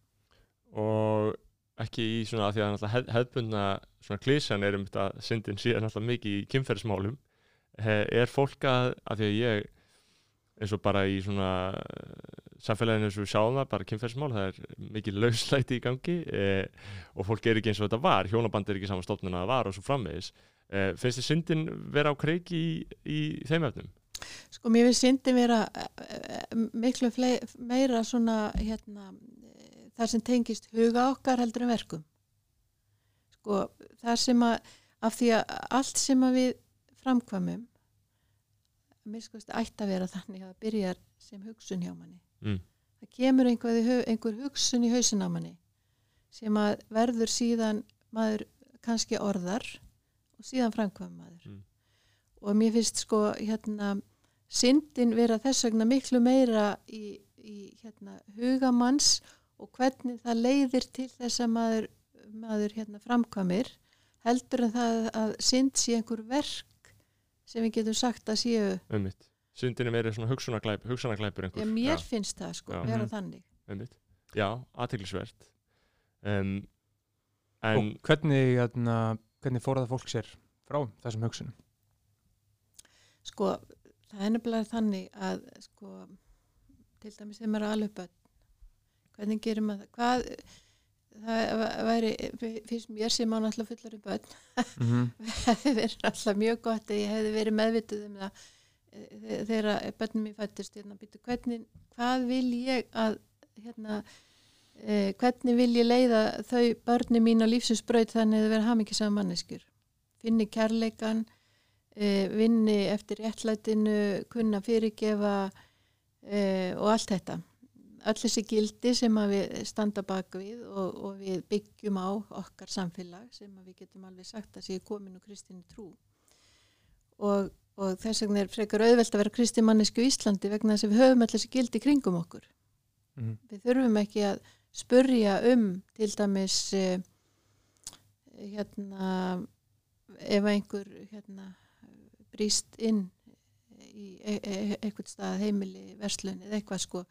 og ekki í svona að því að hef, hefðbundna svona klísan er um þetta syndin síðan náttúrulega mikið í kynferðismálum er fólk að, að því að ég eins og bara í svona eh, samfélaginu eins og við sjáum það, bara kynferðismál það er mikið lauslæti í gangi eh, og fólk er ekki eins og þetta var hjónaband er ekki saman stofnun að það var og svo framvegis eh, finnst þið syndin vera á kreiki í, í þeim efnum?
Sko mér finnst syndin vera eh, miklu flei, meira svona hérna eh, það sem tengist huga okkar heldur en verkum. Sko það sem að af því að allt sem að við framkvæmum mér sko ætti að vera þannig að það byrjar sem hugsun hjá manni.
Mm.
Það kemur einhver, einhver hugsun í hausin á manni sem að verður síðan maður kannski orðar og síðan framkvæmum maður.
Mm.
Og mér finnst sko hérna syndin vera þess vegna miklu meira í, í hérna, hugamanns og hvernig það leiðir til þess að maður, maður hérna, framkvæmir heldur en það að synd sé einhver verk sem við getum sagt að séu
Ummitt. Syndin er meira svona hugsunaglæp, hugsunaglæpur einhver.
já, mér
Já.
finnst það sko,
Já.
vera
Mhm.
þannig
Einmitt. Já, aðteglisvert um, En
hvernig, hérna, hvernig fór það fólk sér frá þessum hugsunum
sko, það er nefnilega þannig að sko, til dæmis þegar maður er alveg börn hvernig gerir maður það hvað, það væri finnst mér sem án alltaf fullar í börn
mm -hmm. (laughs)
hefði verið alltaf mjög gott að ég hefði verið meðvituð um það eh, þegar börnum mér fættist hérna, býtu, hvernig, hvað vil ég að hérna eh, hvernig vil ég leiða þau börni mín á lífsins braut þannig að þau verða hamingisam manneskjur finni kærleikan vinni eftir réttlætinu kunna fyrirgefa eh, og allt þetta. Öll þessi gildi sem við standa bak við og, og við byggjum á okkar samfélag sem við getum alveg sagt að sé komin úr kristinni trú. Og, og þess vegna er frekar auðvelt að vera kristimannisku í Íslandi vegna þess að við höfum öll þessi gildi kringum okkur.
Mhm.
við þurfum ekki að spurja um til dæmis eh, hérna ef einhver hérna brýst inn í e e eitthvað stað heimili, verslun eða eitthvað sko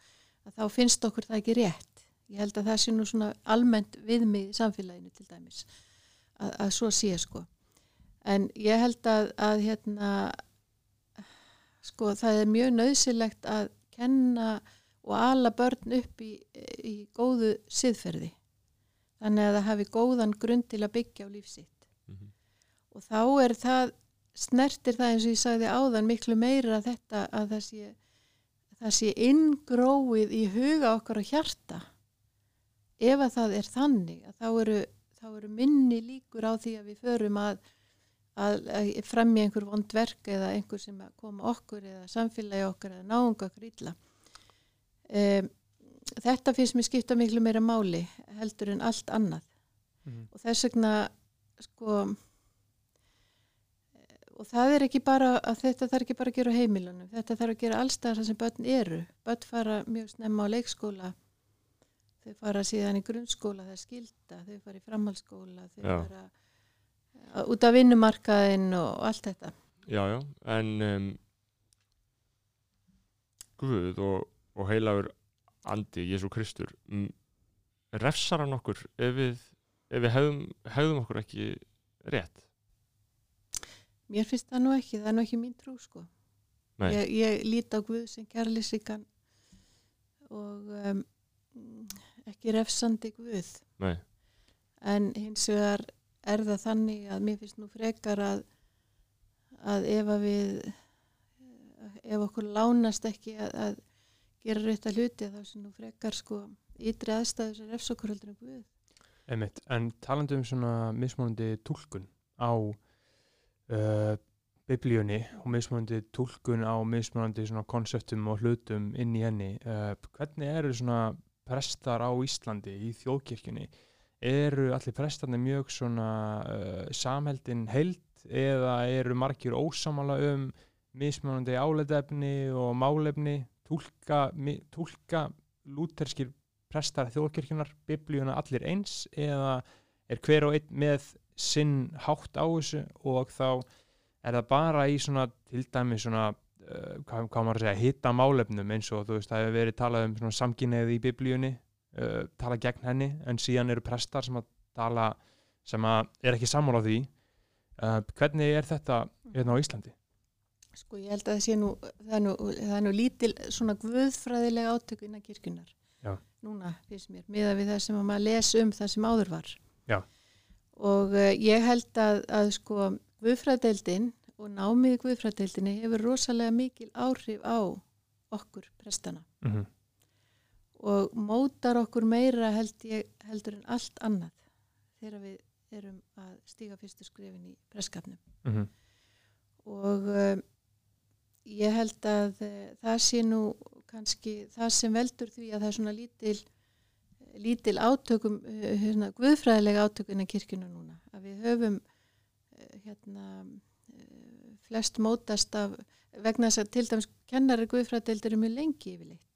að þá finnst okkur það ekki rétt. Ég held að það sé nú svona almennt viðmið í samfélaginu til dæmis að, að svo sé sko. En ég held að, að hérna sko það er mjög nöðsilegt að kenna og ala börn upp í, í góðu siðferði. Þannig að það hafi góðan grunn til að byggja á lífsitt
Mhm.
og þá er það snertir það eins og ég sagði áðan miklu meira þetta að það sé það sé inngróið í huga okkar og hjarta. Ef að það er þannig að þá eru, þá eru minni líkur á því að við förum að, að, að fremja einhver vond verk eða einhver sem að koma okkur eða samfélagi okkar eða náunga okkur illa. Um, þetta finnst mér skipta miklu meira máli heldur en allt annað.
Mhm.
og þess vegna sko og það er ekki bara að þetta þarf ekki bara að gera heimilunum þetta þarf að gera allstæðar þar sem börn eru. Börn fara mjög snemma á leikskóla þau fara síðan í grunnskóla það er skilda, þau fara í framhaldsskóla þau
Já.
fara uh, út af vinnumarkaðinn og allt þetta.
Já, já, en um, Guð og, og heilagur andi, Jésu Kristur refsar hann okkur ef við, ef við hefðum, hefðum okkur ekki rétt
mér finnst það nú ekki, það er nú ekki mín trú sko
Nei.
ég, ég lít á Guð sem kærlýsikan og um, ekki refsandi Guð
Nei,
en hins vegar er það þannig að mér finnst nú frekar að, að ef að við ef okkur lánast ekki að, að gera rétt að hluti þá sem nú frekar sko ytri aðstæðu sem refs okkur heldur en Guð
Einmitt. En talandi um svona mismunandi túlkun á uh, biblíunni og mismunandi túlkun á mismunandi konseptum og hlutum inn í henni. Uh, hvernig eru svona prestar á Íslandi í þjóðkirkjunni? Eru allir prestarnir mjög svona uh, samheldin held eða eru margir ósamála um mismunandi áleitefni og málefni? Tólka, tólka lúterskir prestar þjóðkirkjunar biblíuna allir eins eða er hver og einn með sinn hátt á þessu og þá er það bara í svona til dæmi svona uh, hvað, hvað maður að segja, hitta málefnum eins og þú veist, það hefur verið talað um svona samkynneið í biblíunni uh, tala gegn henni, en síðan eru prestar sem að tala, sem að er ekki sammála því uh, hvernig er þetta hérna á Íslandi?
Sko ég held að það sé nú, það er nú, það er nú lítil svona guðfræðilega átök innan kirkjunar.
Já.
Núna, finnst mér, miða við það sem að maður les um það sem áður var.
Já.
Og uh, ég held að, að sko guðfræðdeildin og námið í guðfræðdeildinni hefur rosalega mikil áhrif á okkur prestana
Mm -hmm.
og mótar okkur meira held ég, heldur en allt annað þegar við erum að stíga fyrstu skrefin í presskapnum.
Mm -hmm.
og um, ég held að uh, það sé nú kannski það sem veldur því að það er svona lítil lítil átökum uh, hérna, guðfræðilega átökum innan kirkjuna núna að við höfum uh, hérna uh, flest mótast af vegna þess að til dæmis kennari guðfræðdeildir er mjög lengi yfirleitt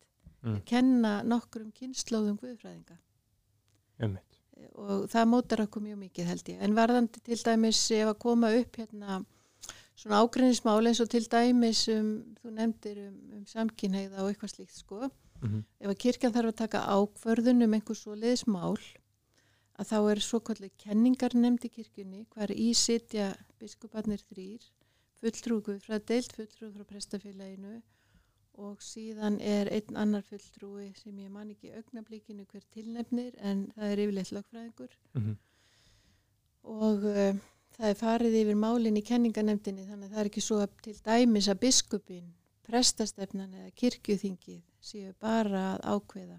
Mm.
kenna nokkrum kynnslóðum guðfræðinga
Einmitt.
og það mótar okkur mjög mikið held ég en varðandi til dæmis ef að koma upp hérna svona ágrinnismál eins og til dæmis um, þú nefndir um, um samkynheiða og eitthvað slíkt sko
Mm -hmm.
ef að kirkjan þarf að taka ákvörðun um einhver svo liðsmál að þá er svo kvöldlega kenningar nefnd í kirkjunni hvar í sitja biskuparnir þrýr fulltrúgu frá deilt fulltrúgu frá prestafélaginu og síðan er einn annar fulltrúi sem ég man ekki augnablíkinu hver tilnefnir en það er yfirleitt lögfræðingur
Mm -hmm.
og uh, það er farið yfir málinn í kenninganemdini þannig að það er ekki svo til dæmis að biskupin, prestastefnan eða kirkjuþingið séu bara að ákveða.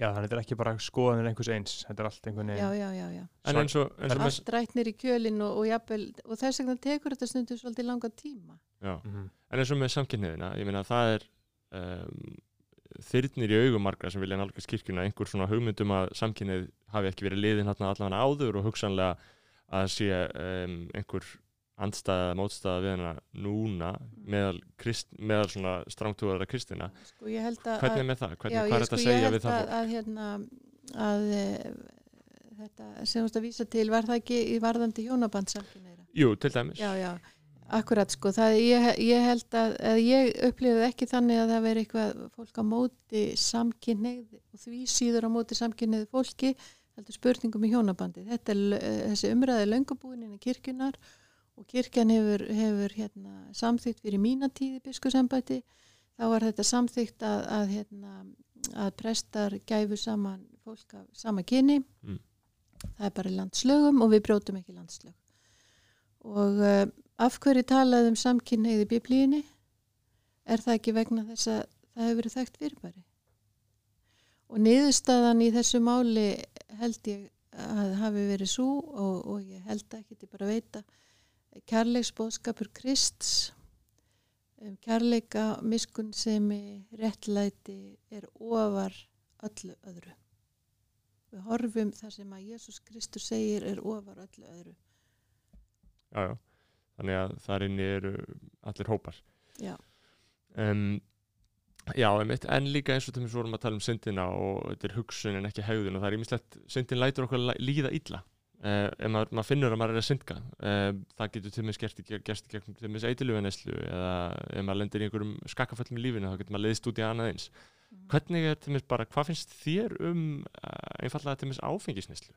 Já, þannig að þetta er ekki bara skoðanir einhvers eins þetta er allt einhvern
Já,
veginn
já, já, já.
En eins og, eins og með,
Allt rætnir í kjölinn og, og, jafnvel, og þess vegna tekur þetta stundu svolítið langa tíma.
já,
mm -hmm.
en eins og með samkynniðina, ég meina það er um, þyrnir í augum margra sem vilja nálgast kirkjuna einhver svona hugmyndum að samkynnið hafi ekki verið liðin hérna allan áður og hugsanlega að sé um, einhver andstæða, mótstæða við hana núna meðal, krist, meðal svona strángtúðara kristina.
Sko.
Hvernig er með það? Hvernig,
já,
hvað er þetta
sko,
að segja við það
að, að, hérna, að e, þetta sem þú veist að vísa til var það ekki í varðandi hjónabandsamkynneira.
Jú, til dæmis.
Já, já, akkurat sko, það, ég, ég held að, að ég upplifið ekki þannig að það veri eitthvað fólk á móti samkynneið og því síður á móti samkynneið fólki, heldur spurningum í hjónabandi. Þetta er, eh, þessi umræði löngubúinin í kirkjunar og kirkjan hefur, hefur hérna, samþygt fyrir mína tíði biskusembæti, þá var þetta samþygt að, að, hérna, að prestar gæfu saman fólk af sama kyni.
Mm.
Það er bara landslögum og við brjótum ekki landslög og uh, af hverju talaði um samkynneið í biblíunni er það ekki vegna þess að það hefur verið þekkt fyrirbæri og niðurstaðan í þessu máli held ég að hafi verið svo og, og ég held ekki til bara að veita kærleiksbóðskapur Krists um kærleika miskun sem réttlæti er ofar öllu öðru við horfum það sem að Jésús Kristur segir er ofar öllu öðru
Já, já. Þannig að þar inni eru allir hópar.
Já.
Um, já, einmitt, en líka eins og þeim svo vorum að tala um syndina og þetta er hugsun en ekki hegðun og það er ímislegt, syndin lætur okkur líða illa. Uh, ef maður, maður finnur að maður er að syndga uh, það getur til mis gert í gegnum til mis eitthilufineslu eða ef maður lendir í einhverjum skakkaföllum í lífinu þá getur maður leiðist út í annað eins hvernig er til mis bara, hvað finnst þér um uh, einfallega til mis áfengisneslu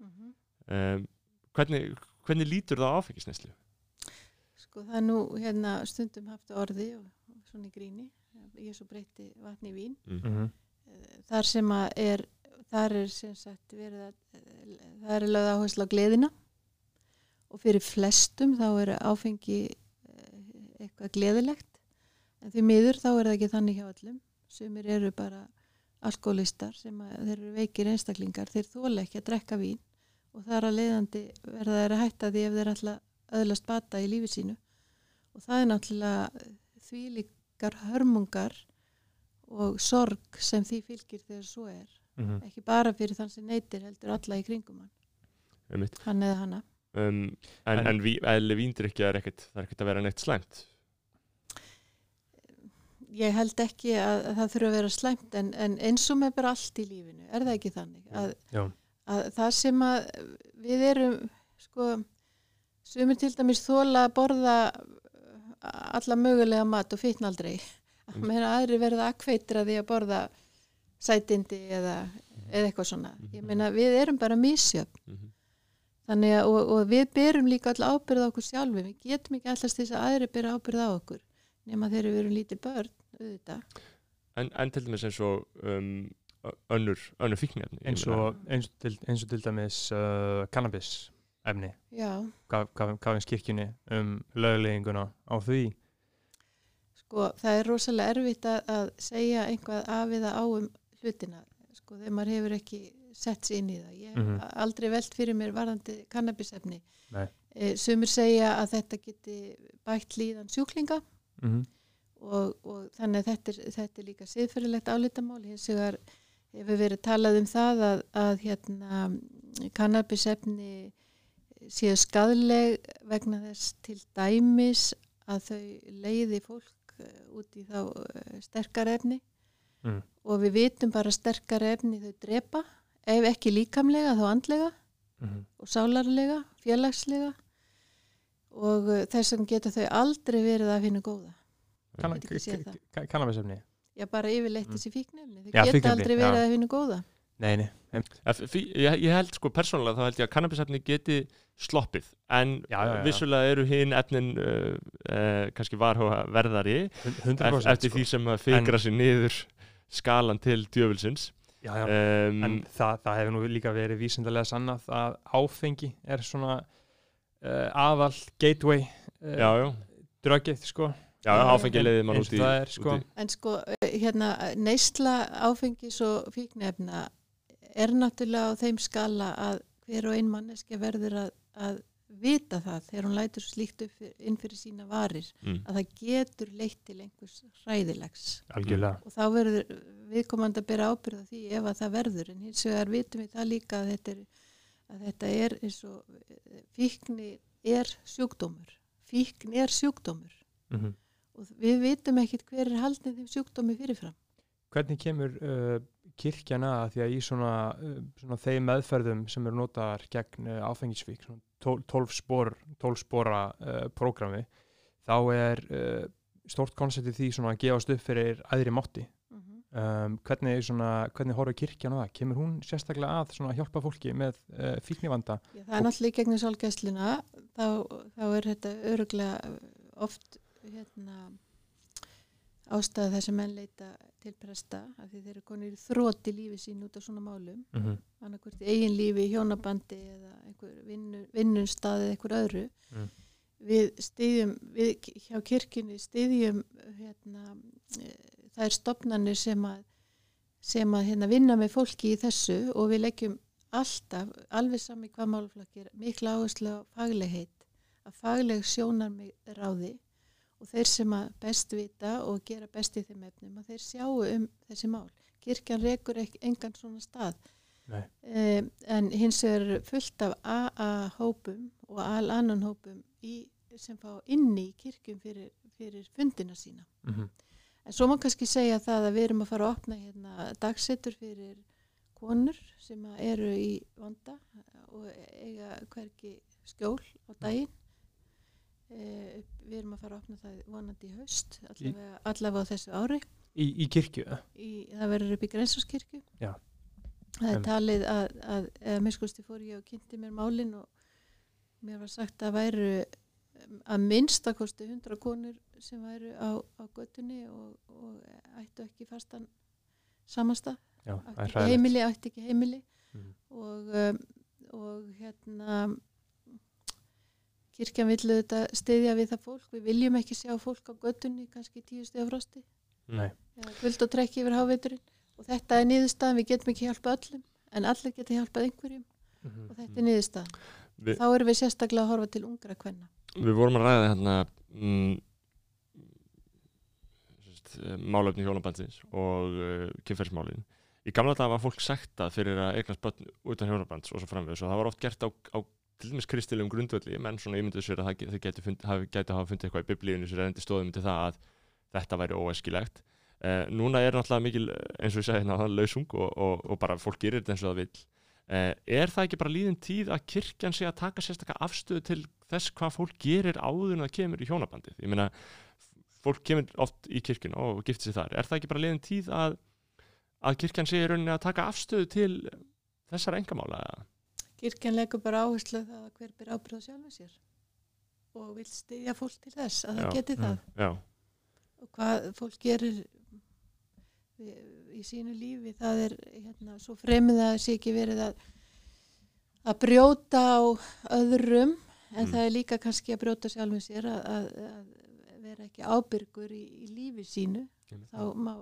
Mhm.
um, hvernig, hvernig lítur það áfengisneslu
Sko það er nú hérna stundum haft orði og, og svona í gríni. Ég svo breytti vatni í vín.
Mm -hmm.
Þar sem að er, þar er sem sagt verið að, það er lögð áherslu á gleðina og fyrir flestum þá er áfengi eh, eitthvað gleðilegt. En því miður þá er það ekki þannig hjá öllum. Sumir eru bara alkoholistar sem þeir eru veikir einstaklingar. Þeir þóla ekki að drekka vín og það er að leiðandi verða þeir að hætta því ef þeir ætla öðlast bata í lífi sínu og það er náttúrulega þvílíkar hörmungar og sorg sem því fylgir þegar svo er
Mhm.
ekki bara fyrir þann sem neytir heldur alla í kringum hann,
einmitt.
hann eða hana
um, en,
En-
en ví, eðli víndrykja er ekkert það er ekkert að vera neitt slæmt
ég held ekki að, að það þurfa að vera slæmt en, en eins og með bara allt í lífinu er það ekki þannig að,
Já.
að það sem að við erum sko sumir til dæmis þóla að borða alla mögulega mat og fitnaldrei
Mm. (laughs)
meðan aðri verða akkveitir að því að borða sætindi eða, eða eitthvað svona. Ég meina við erum bara misjöfn.
Mhm.
þannig að og, og við berum líka all ábyrð á okkur sjálfi við getum ekki allast þess að aðri bera ábyrð á okkur nema þegar við erum lítið börn auðvitað.
En, en til dæmis eins og um, önnur, önnur fíknefni
eins og, eins, og til, eins og til dæmis uh, cannabis efni. Finnst kirkjunni um löglegginguna á því?
Sko það er rosalega erfitt að, að segja einhvað af eða á um hlutina sko þegar maður hefur ekki sett sér inn í það. Ég hef
Mhm.
aldrei velt fyrir mér varðandi kannabisefni. E, sumir segja að þetta geti bætt líðan sjúklinga
mm -hmm.
og, og þannig að þetta er, þetta er líka siðferðilegt álitamál. Hins vegar hefur verið talað um það að, að hérna kannabisefni séu skadleg vegna þess til dæmis að þau leiði fólk eh, út í þá eh, sterkara efni
Mm.
og við vitum bara sterkara efni þau drepa ef ekki líkamlega þá andlega
Mhm.
og sálarlega, félagslega og uh, þess vegna geta þau aldrei verið að finna góða
kannabisefni
Já, bara yfirleitt
Mm.
þessi fíknefni. Þau geta
fíkniefni,
aldrei verið
já.
að finna góða.
nei, nei,
ég, ég held sko persónulega þá held ég að kannabisefni geti sloppið en
Já, já, já.
vissulega eru hinn efnin uh, uh, kannski varhuga verðari
100%
ef, eftir
sko.
því sem að fikra sér niður skalan til djöfulsins.
Já, já.
um,
en það, það hefur nú líka verið vísindarlega sannað að áfengi er svona uh, aðal gateway uh,
já,
dröggið sko.
Já, áfengi leiði mann út í,
það er sko.
En sko, eh, hérna, neysla áfengis og fíknefna er náttúrulega á þeim skala að hver og ein manneski verður að, að vita það þegar hún lætur slíkt inn fyrir sína varir
mm,
að það getur leitt til einhvers hræðilegs.
Algjörlega.
Og þá verður viðkomandi að bera ábyrða því ef að það verður. En hins vegar vitum við það líka að þetta er, að þetta er eins og eh, fíkni er sjúkdómur. Fíkn er sjúkdómur.
Mm
og við vitum ekkit hver er haldin þeim sjúkdómi fyrirfram.
Hvernig kemur uh, kirkjan að því að í svona, uh, svona þeim meðferðum sem eru notaðar gegn uh, áfengisvík svona tól- 12 spor 12 spora uh, prógrami þá er uh, stort koncept í því svona að gefast upp fyrir æðri mátti. Um, hvernig, svona, hvernig horfður kirkjan á það? Kemur hún sérstaklega að svona hjálpa fólki með uh, fíknivanda?
Já, það er náttúrulega í gegnum sálgæsluna. Þá, þá er þetta öruglega oft hérna, ástæða þess að menn leita til presta af því þeir eru konir þrótt í lífi sín út á svona málum
mm -hmm.
annarkvort í eigin lífi, hjónabandi eða einhver vinnu, vinnunstað eða einhver öðru
Mm.
við styðjum við hjá kirkjunni styðjum hérna, e, það er stopnarnir sem að sem að hérna, vinna með fólki í þessu og við leggjum alltaf, alveg sami hvað málflakkir, mikla áherslu á faglegheit, að fagleg sjónar með ráði og þeir sem að best vita og gera best í þeim efnum, að þeir sjáu um þessi mál. Kirkjan rekur engan svona stað um, en hins vegar fullt af AA-hópum og al annan hópum í, sem fá inni í kirkjum fyrir, fyrir fundina sína.
Mm -hmm.
En svo má kannski segja það að við erum að fara að opna hérna dagsettur fyrir konur sem eru í vanda og eiga hverki skjól á daginn. E, við erum að fara að opna það vonandi í haust, allavega, allavega á þessu ári.
í, í kirkju
Í, það verður upp í Grensáskirkju.
Já.
Það er talið að, að eða miskusti fór ég og kynnti mér málin og mér var sagt að væru að minnstakosti 100 konur sem væru á, á göttunni og, og ættu ekki fastan samastað,
já, hræðilegt.
heimili, ættu ekki heimili
Mhm.
og, um, og hérna kirkjan vill þetta stiðja við það fólk, við viljum ekki sjá fólk á göttunni, kannski tíu stiga frosti
Nei.
eða kvöld og trekki yfir háviturinn og þetta er niðurstaðan, við getum ekki hjálpa öllum en allir geta hjálpað einhverjum
Mhm.
og þetta er niðurstaðan.
Vi,
Þá erum við sérstaklega að horfa til ungra kvenna.
við vorum að ræða hérna mm, eh, málefni hjónabandsins og uh, kynferðismálin í gamla dag var fólk sektað fyrir að eignast börn utan hjónabands og svo framvegis og það var oft gert á, á til dæmis kristilegum grundvöldi menn svona ímynduð sér að það, ge- þau gætu, fund, gætu hafa fundið eitthvað í biblíunni sem reyndir stóðum til það að þetta væri óæskilegt. Uh, núna er náttúrulega mikil eh, eins og ég segi hérna lausung og, og, og bara fólk gerir þetta eins og það vill. Uh, er það ekki bara líðin tíð að kirkjan sé að taka sérstaklega afstöðu til þess hvað fólk gerir áður en það kemur í hjónabandið? Ég meina fólk kemur oft í kirkjun og giftir sig þar. Er það ekki bara liðin tíð að, að kirkjan sé í rauninni að taka afstöðu til þessara engamála eða?
Kirkjan leggur bara áherslu að hver ber ábyrð á sjálfu sér og vil styðja fólk til þess að
Já,
það geti það.
Já,
og hvað fólk gerir í, sínu lífi það er hérna, svo fremið að það sé ekki verið að að brjóta á öðrum en
Mm.
það er líka kannski að brjóta sjálfum sér að, að, að vera ekki ábyrgur í, í lífi sínu. Þá má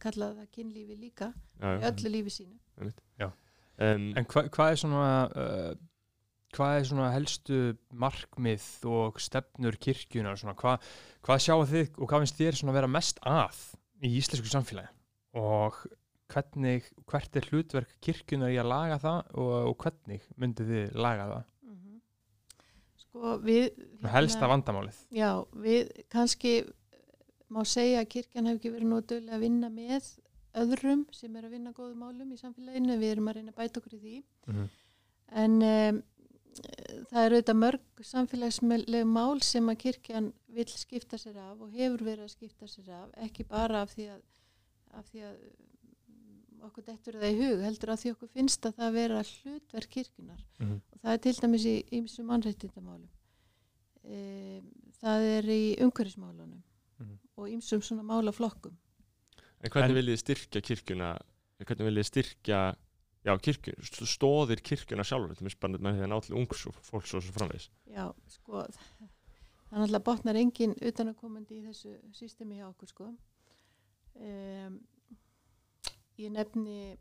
kalla það kynlífi líka
já,
í
já.
öllu lífi sínu
Um,
En hva, hvað er svona uh, hvað er svona helstu markmið og stefnur kirkjunar svona, hva, hvað sjáu þið og hvað finnst þér svona vera mest að í íslensku samfélagi? Og hvernig, hvert er hlutverk kirkjunar í að laga það og, og hvernig myndið þið laga það?
Sko við
Svona helsta vandamálið.
Já, við kannski má segja að kirkjan hef ekki verið nótulega að vinna með öðrum sem er að vinna góðu málum í samfélaginu, við erum að reyna að bæta okkur í því
Mhm.
en um, það eru auðvitað mörg samfélagsleg mál sem að kirkjan vil skipta sér af og hefur verið að skipta sér af, ekki bara af því að, af því að mm, okkur dettur það í hug, heldur að því okkur finnst að það vera hlutverk kirkjunar
Mhm.
og það er til dæmis í ýmsum mannréttindamálum um, það er í umhverfismálunum
Mhm.
og ýmsum svona málaflokkum
en hvernig
En-
viljið þið styrkja kirkjuna hvernig viljið þið styrkja já, kirkju, stóðir kirkjuna sjálfur til bara með því að ná til ungs og fólks og svo framvegis
Já, sko, það er náttúrulega botnar engin utanakomandi í þessu systemi hjá okkur, sko. Um, ég nefni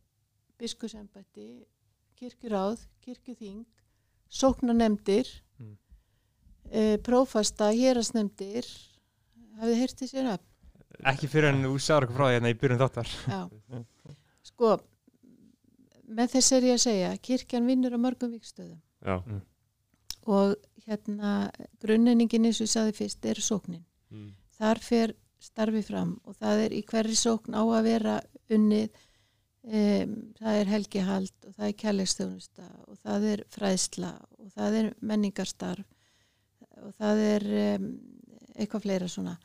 biskusembætti, kirkjuráð, kirkjuþing, sóknanemdir,
Mm.
uh, prófasta, hérasnemdir, hafið þið heyrtið sér upp?
Ekki fyrir en þú sagður okkur frá því hérna í byrjun þáttar
Já, sko, með þess er ég að segja, kirkjan vinnur á mörgum vikstöðum.
já,
og hérna grunnenningin eins og ég saði fyrst er sóknin.
mm.
Þar fer starfi fram og það er í hverri sókn á að vera unnið um, það er helgihald og það er kærleikstjónusta og það er fræðsla og það er menningarstarf og það er um, eitthvað fleira svona.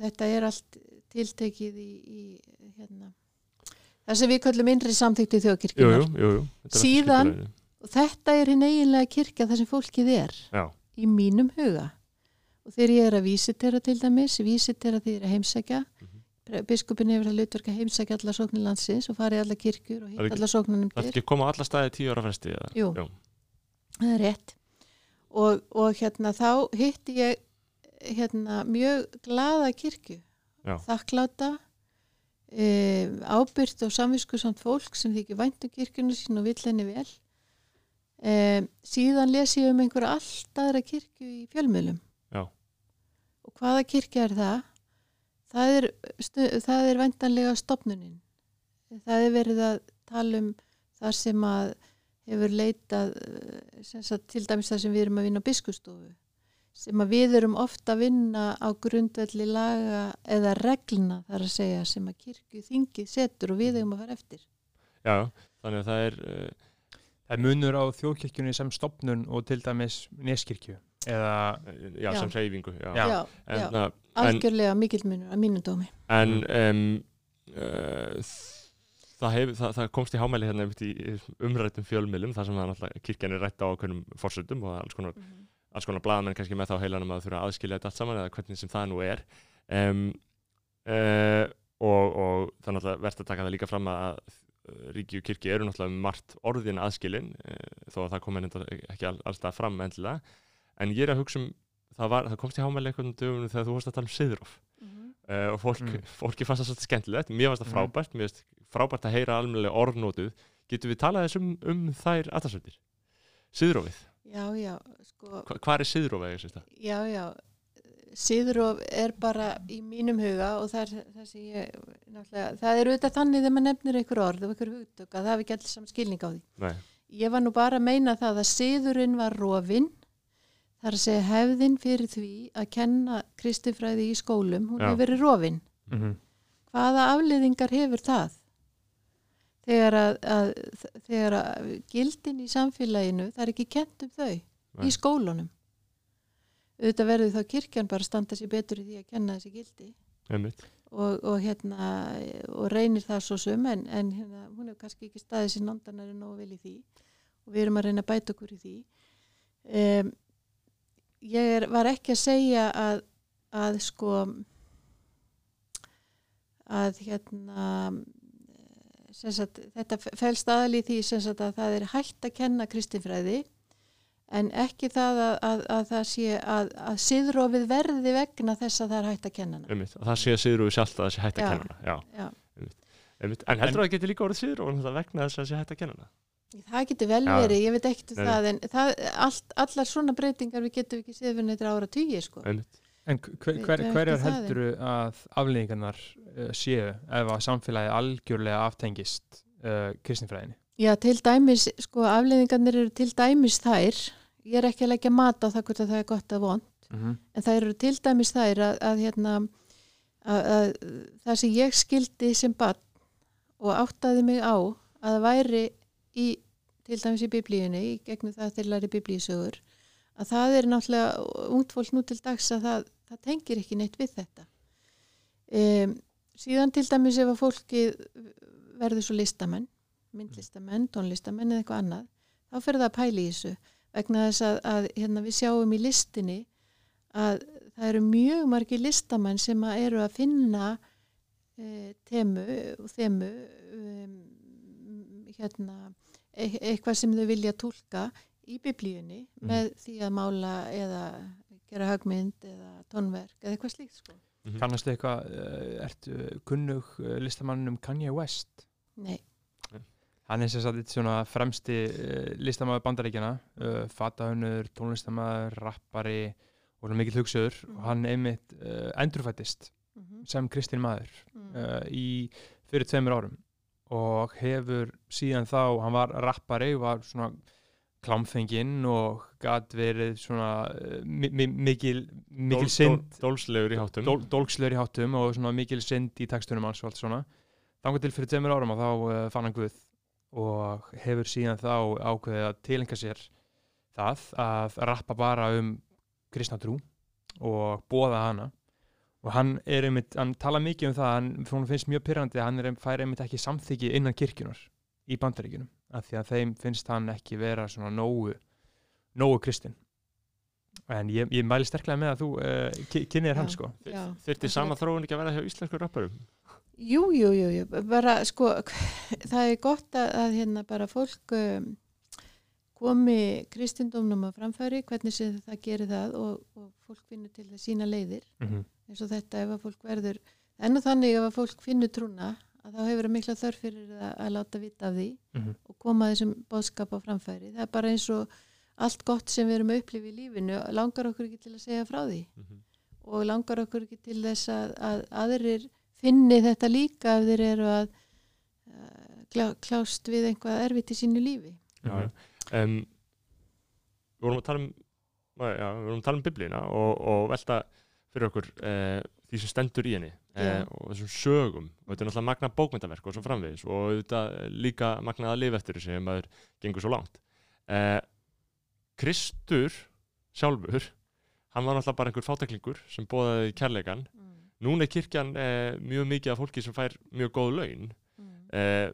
Þetta er allt tiltekið í, í hérna, það sem við köllum innri samþykti
jú,
þjóðkirkjunar
er
Síðan- og þetta er hinn eiginlega kirkja þar sem fólkið er
já,
í mínum huga. Og þegar ég er að vísitera til dæmis vísitera því ég er að heimsækja
Mhm.
biskupin hefur að hlutverka að heimsækja alla sóknir landsins og fara í alla kirkjur og
ekki-
alla sóknunum
það er ekki að koma á alla staði tíu ára eða?
Jú. það er rétt. Og, og hérna þá hitti ég hérna mjög glaða kirkju þakkláta e, ábyrgt og samviskusamt fólk sem þykir væntu kirkjunu sín og vill henni vel e, síðan les ég um einhverja allt aðra kirkju í fjölmiðlum
Já.
og hvaða kirkja er það? Það er, það er væntanlega stopnunin. Það er verið að tala um það sem að hefur leitað eh, sem sagt, til dæmis það sem við erum að vinna á biskustofu sem að við erum ofta að vinna á grundvelli laga eða reglna þar að segja sem að kirkju þingið setur og við eigum að fara eftir.
já, þannig að það er uh,
Það er munur á þjóðkirkjunni sem stopnun og til dæmis neskirkju eða
já,
Já.
sem reyfingu já.
Já.
En,
já,
en,
algjörlega mikill munur að mínu dómi.
en um, uh, það, hef, það, það komst í hámæli hérna í umrættum fjölmiðlum þar sem það náttúrulega kirkjan er rætt á okkurum fórsöldum og alls konar, alls konar blaðamenn kannski með þá heilanum að þurfa að aðskilja þetta allt saman eða hvernig sem það nú er. Um, uh, og, og það er náttúrulega verðt að taka það líka fram að uh, ríki og kirkji eru náttúrulega um margt orðin aðskilin uh, þó að það kom henni ekki all, allstað fram endilega. En ég er að hugsa um það, var, það komst í hámæli einhvern dögunum þegar þú varst að tala um siðróf uh, og fólk,
Mm. (laughs)
fólki fannst það svolítið skemmtilegt. Mér fannst það
Mm.
frábært, mér fannst frábært að heyra almennilega orðnótuð getum við talað þess um, um þær aðtarsöldir siðrófið,
Já, já, sko,
Hva, hvað er sést það?
já, já, síðurof er bara í mínum huga og það er það sem ég náttúrulega, það er auðvitað þannig þegar maður nefnir einhver orð og einhver hugtök að það hafi ekki allir saman skilning á því.
Nei,
Ég var nú bara að meina það að síðurinn var rofinn, þar að segja hefðin fyrir því að kenna kristifræði í skólum, hún
Já.
hefur verið rofinn.
Mhm.
Hvaða afliðingar hefur það? Þegar að, að, þegar að gildin í samfélaginu, það er ekki kent um þau
Nei.
í skólunum. Auðvitað verður þá kirkjan bara standa sér betur í því að kenna þessi gildi og, og, hérna, og reynir það svo sum en, en hérna, hún hefur kannski ekki staðið sér nándanari nógu vel í því og við erum að reyna að bæta okkur í því. Um, ég er, var ekki að segja að, að sko að hérna sagt, þetta fælst aðal í því að það er hægt að kenna kristinfræði en ekki það að, að, að það sé að, að siðrófið verði vegna þess að það er hægt að kenna hana.
Og það sé síður og sjálft að það sé hægt að kenna hana. Já,
Já.
einmitt. En heldur það geti líka orðið og það vegna þess að það sé hægt að kenna hana?
Það getur vel verið, ég veit ekkert um það en það, allt, allar svona breytingar við getum ekki séð fyrir þetta ára tugi sko.
Einmitt.
En hver, hver, hverjar
það,
heldur að afleggingarnar uh, séu ef að samfélagi algjörlega aftengist uh, kristinfræðinni?
Já, til dæmis, sko, afleiðingarnir eru til dæmis þær, ég er ekki að leggja mat á það hvort að það er gott að von,
Mm -hmm.
en það eru til dæmis þær að, að, hérna, að, að það sem ég skildi sem barn og áttaði mig á að það væri í, til dæmis í biblíunni, í gegnum það þeir læri biblíusögur, að það er náttúrulega ungt fólk nú til dags að það, það tengir ekki neitt við þetta. Um, síðan til dæmis ef að fólki verður svo listamenn, myndlistamenn, tónlistamenn eða eitthvað annað, þá fer það að pæla í þessu vegna þess að, að hérna, við sjáum í listinni að það eru mjög margir listamenn sem að eru að finna e, temu og þemu um, hérna, e eitthvað sem þau vilja tólka í biblíunni
Mhm.
með því að mála eða gera högmynd eða tónverk eða eitthvað slíkt sko.
Mhm.
Kannastu eitthvað, uh, ertu kunnug uh, listamannum Kanye West?
Nei,
Hann er sem sagt eitt svona fremsti listamæður bandaríkjana, uh, fatahönnur, tónlistamæður, rappari og svona mikill hugsaður
Mhm.
og hann einmitt uh, endurfættist
mm -hmm.
sem kristin maður
mm.
uh, í fyrir tveimur árum og hefur síðan þá, hann var rappari var svona klámfenginn og gat verið svona mi mikil, mikil synd.
dól- Dólslegur í háttum.
dól, dólkslör í háttum og svona mikil synd í textunum hans og allt svona. Þangar til fyrir tveimur árum og þá uh, fann hann Guð og hefur síðan þá ákveðið að tilenga sér það að rappa bara um kristna trú og bóða hana. Og hann er einmitt, hann tala mikið um það hann, finnst mjög pyrrandi að hann er, fær einmitt ekki samþyggi innan kirkjunar í bandaríkjunum af því að þeim finnst hann ekki vera svona nógu nógu kristin en ég, ég mæli sterklega með að þú uh, kynnið hann
Já.
sko
Já,
Þyrfti
akkurat.
sama þróun ekki að vera hjá íslensku rapparum?
Jú, jú, jú, jú, bara sko, (laughs) það er gott að, að hérna bara fólk um, komi kristindómnum að framfæri, hvernig sem það gerir það og, og fólk finnur til það sína leiðir,
mm -hmm.
eins og þetta ef að fólk verður, enn og þannig ef að fólk finnur trúna, að þá hefur það mikla þörf fyrir að, að láta vita af því
Mhm.
og koma þessum bóðskap á framfæri. Það er bara eins og allt gott sem við erum að upplifa í lífinu, langar okkur ekki til að segja frá því og langar okkur ekki til þess að, að aðrir finni þetta líka ef þeir eru að uh, klá, klást við einhvað erfitt í sínu lífi.
Já, já. Um, við vorum að tala um já, vorum að tala um biblíuna og, og velta fyrir okkur uh, því sem stendur í henni
Já.
uh, og þessum sögum. Og þetta er náttúrulega magna bókmyndaverk og svo framvegis og þetta líka magnað að lifa eftir þessi ef maður gengur svo langt. Uh, Kristur sjálfur hann var náttúrulega bara einhver fátaklingur sem bóðaði kærleikan núna er kirkjan uh, mjög mikið af fólki sem fær mjög góð laun. Uh,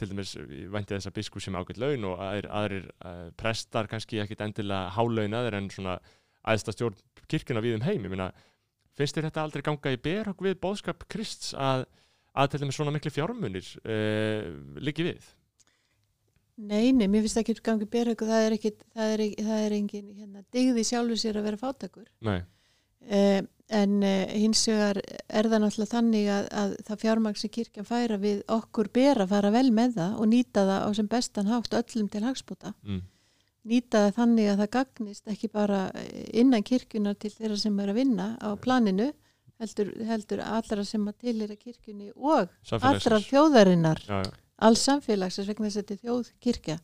til dæmis vænti þess að biskup sem ágætt laun og aðrir, aðrir uh, prestar kannski ekkit endilega hálaunaðir en svona aðsta stjórn kirkjuna við um heim. Ég meina, finnst þér þetta aldrei ganga í berhag við bóðskap Krists að, að til dæmis svona miklu fjármunir uh, liggi við
Nei, nei, mér finnst það ekki gangið berhauku, það er ekki, það er, það er engin hérna, digði sjálfur sér að vera fátakur.
Nei,
Uh, en uh, hins vegar er það náttúrulega þannig að, að það fjármagn sem kirkjan færa við okkur ber að fara vel með það og nýta það á sem bestan hátt öllum til hagspóta
mm.
Nýta þannig að það gagnist ekki bara innan kirkjunar til þeirra sem er að vinna á planinu heldur, heldur allra sem að til er að kirkjunni og allra þjóðarinnar
Já, já.
alls samfélagsins vegna þess að þetta er þjóðkirkja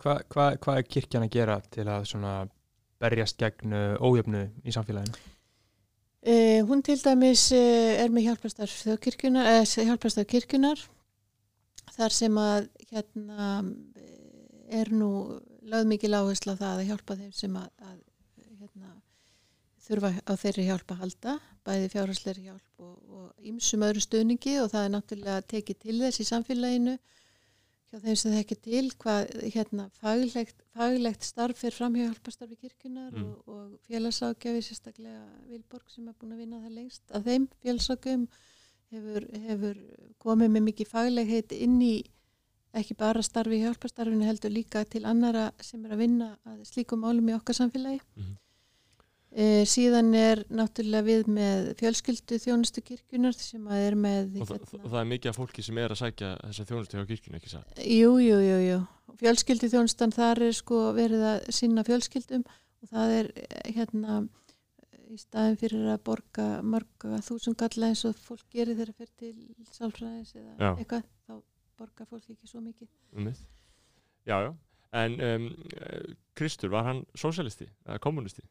Hvað hva, hva er kirkjan að gera til að berjast gegn uh, ójöfnu í samfélaginu?
Uh, hún til dæmis uh, er með hjálpastarf þjóðkirkjunar, eða hjálpastarf kirkjunar þar sem að hérna eh, er nú lögð mikil áherslu á það að hjálpa þeim sem að, að hérna, þurfa á þeirri hjálp að halda, bæði fjárhagsleiri hjálp og, og ýmsum öðru stöðningi og það er náttúrulega tekið til þess í samfélaginu hjá þeim sem það ekki til hvað hérna, faglegt, faglegt starf fer fram hjá hjálpastarfi kirkjunar
Mm.
og, og félagságjafi sérstaklega Vilborg sem er búin að vinna það lengst af þeim félagságjum hefur, hefur komið með mikið faglegheit inn í ekki bara starfi í hjálpastarfinu heldur líka til annara sem er að vinna að slíkum málum í okkar samfélagi.
Mhm.
e, síðan er náttúrulega við með fjölskyldu þjónustu kirkjunar sem að er með
Og, það, og það er mikið af fólki sem er að sækja þessa þjónustu hjá kirkjunni, ekki satt?
Jú, jú, jú, jú. Fjölskyldu þjónustan þar er sko verið að sinna fjölskyldum og það er eh, hérna í staðin fyrir að borga marga þúsund galla eins og fólk gerir þegar það fyrir til sálfræðis eða
Já.
eitthvað, þá borgar fólk ekki svo mikið.
Um já, já. En um, Kristur, var hann sósialisti eða kommunisti?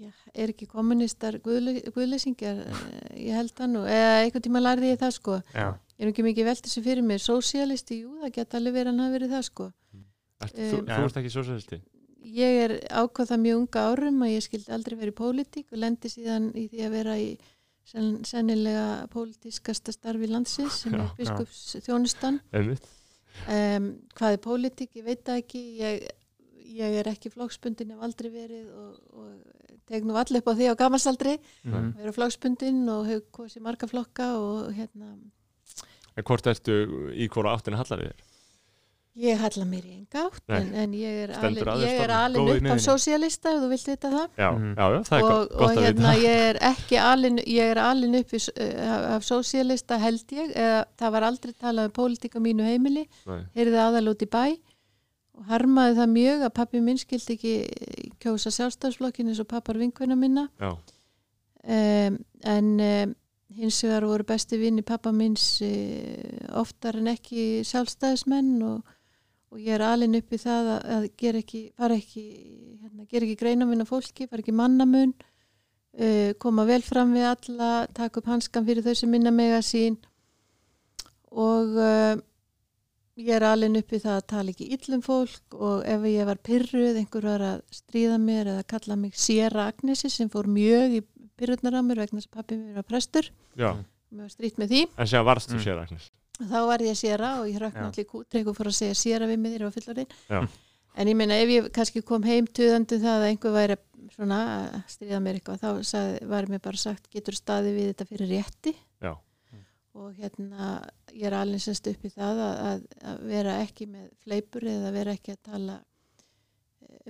Já, er ekki kommunistar guðle, guðleysingjar, Eh, ég held það nú, eða einhvern tíma lærði ég það sko.
Já.
Ég er ekki mikið veltið sem fyrir mér, sósialisti, jú, það geta alveg verið að hann hafi verið það sko.
Ert,
Um,
þú, þú ert ekki sósialisti?
ég er ákvað það mjög unga árum að ég skildi aldrei verið í pólitík og lendi síðan í því að vera í senn, sennilega pólitískasta starfi landsins sem
Já,
er biskups þjónustan. Um, hvað er pólitík? Ég veit ekki. Ég, ég er ekki flokksbundin, hef aldrei verið og, og teg nú allir upp á því á gamalsaldri.
Mhm.
Verið flokksbundin og hefur kosið marga flokka og hérna,
En hvort ertu í hvora áttina hallar þér?
Ég halla mér í enga átt
Nei.
en, en ég er alin, er upp á ef þú vilt vita það.
Já,
Mhm.
já, já, það er
og,
gott,
og
gott að
hérna
vita.
ég er ekki alin, ég er alin upp í, eh, af, af sósialista held ég eða það var aldrei talað um pólitík á mínu heimili, heyrði aðal út í bæ og harmaði það mjög að pappi minn skildi ekki kjósa sjálfstafsflokkin eins og pappar vinkvina minna um, en um, hins vegar voru besti vinni pappa minns uh, oftar en ekki sjálfstæðismenn og, og ég er alin upp í það að, að gera ekki, fara ekki hérna, gera ekki greina minna fólki, fara ekki mannamun uh, koma vel fram við alla taka upp hanskan fyrir þau sem minna mega sín og uh, ég er alin upp í það að tala ekki illum fólk og ef ég var pyrruð, einhver var að stríða mér eða kalla mig Sierra Agnesi sem fór mjög í pyrrurnar á mér vegna þess að pappi mér var prestur
já.
mér var strítt með því
En séðan varstu
Mm.
sér, Agnes.
Þá var ég Sierra og ég hrökk allir og fór að segja Sierra við mig þegar ég var fullorinn
Já.
en ég meina ef ég kannski kom heim tuðandi það að einhver væri svona að stríða mér eitthvað þá sagði, var mér bara sagt getur staði við þetta fyrir rétti
Já.
og hérna ég er alveg semst upp í það að, að, að vera ekki með fleipur eða vera ekki að tala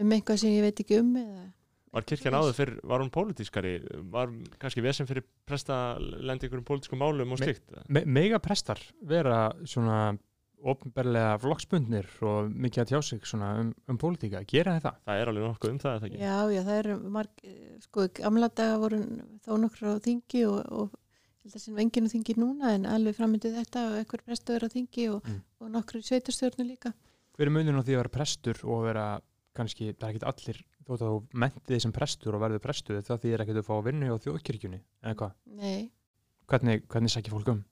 um eitthvað sem ég veit ekki um eða
Var kirkjan áður fyrir, var hún pólitískari? Var kannski vesen fyrir presta lendi ykkur um pólitískum málum og
Me-
slikt?
Me mega prestar vera svona ofnberlega flokksbundnir og mikið að tjá sig svona um, um pólitíka, gera þið það?
Það er alveg nokkuð um það?
Já, já, það eru marg, sko, gamla daga voru þó nokkur á þingi og, held að sem enginn á þingi núna en alveg framöndu þetta og ekkur prestur á þingi og,
Mm.
og nokkur í sveitarstjórnu líka.
Hver er muninn á því að vera prestur og vera kannski, það er ekkit allir þótt að þú mentið þið sem prestur og verður prestur það þýðir ekkit að fá vinnu á þjóðkirkjunni eða hvað?
Nei,
Hvernig, hvernig sækir fólk um?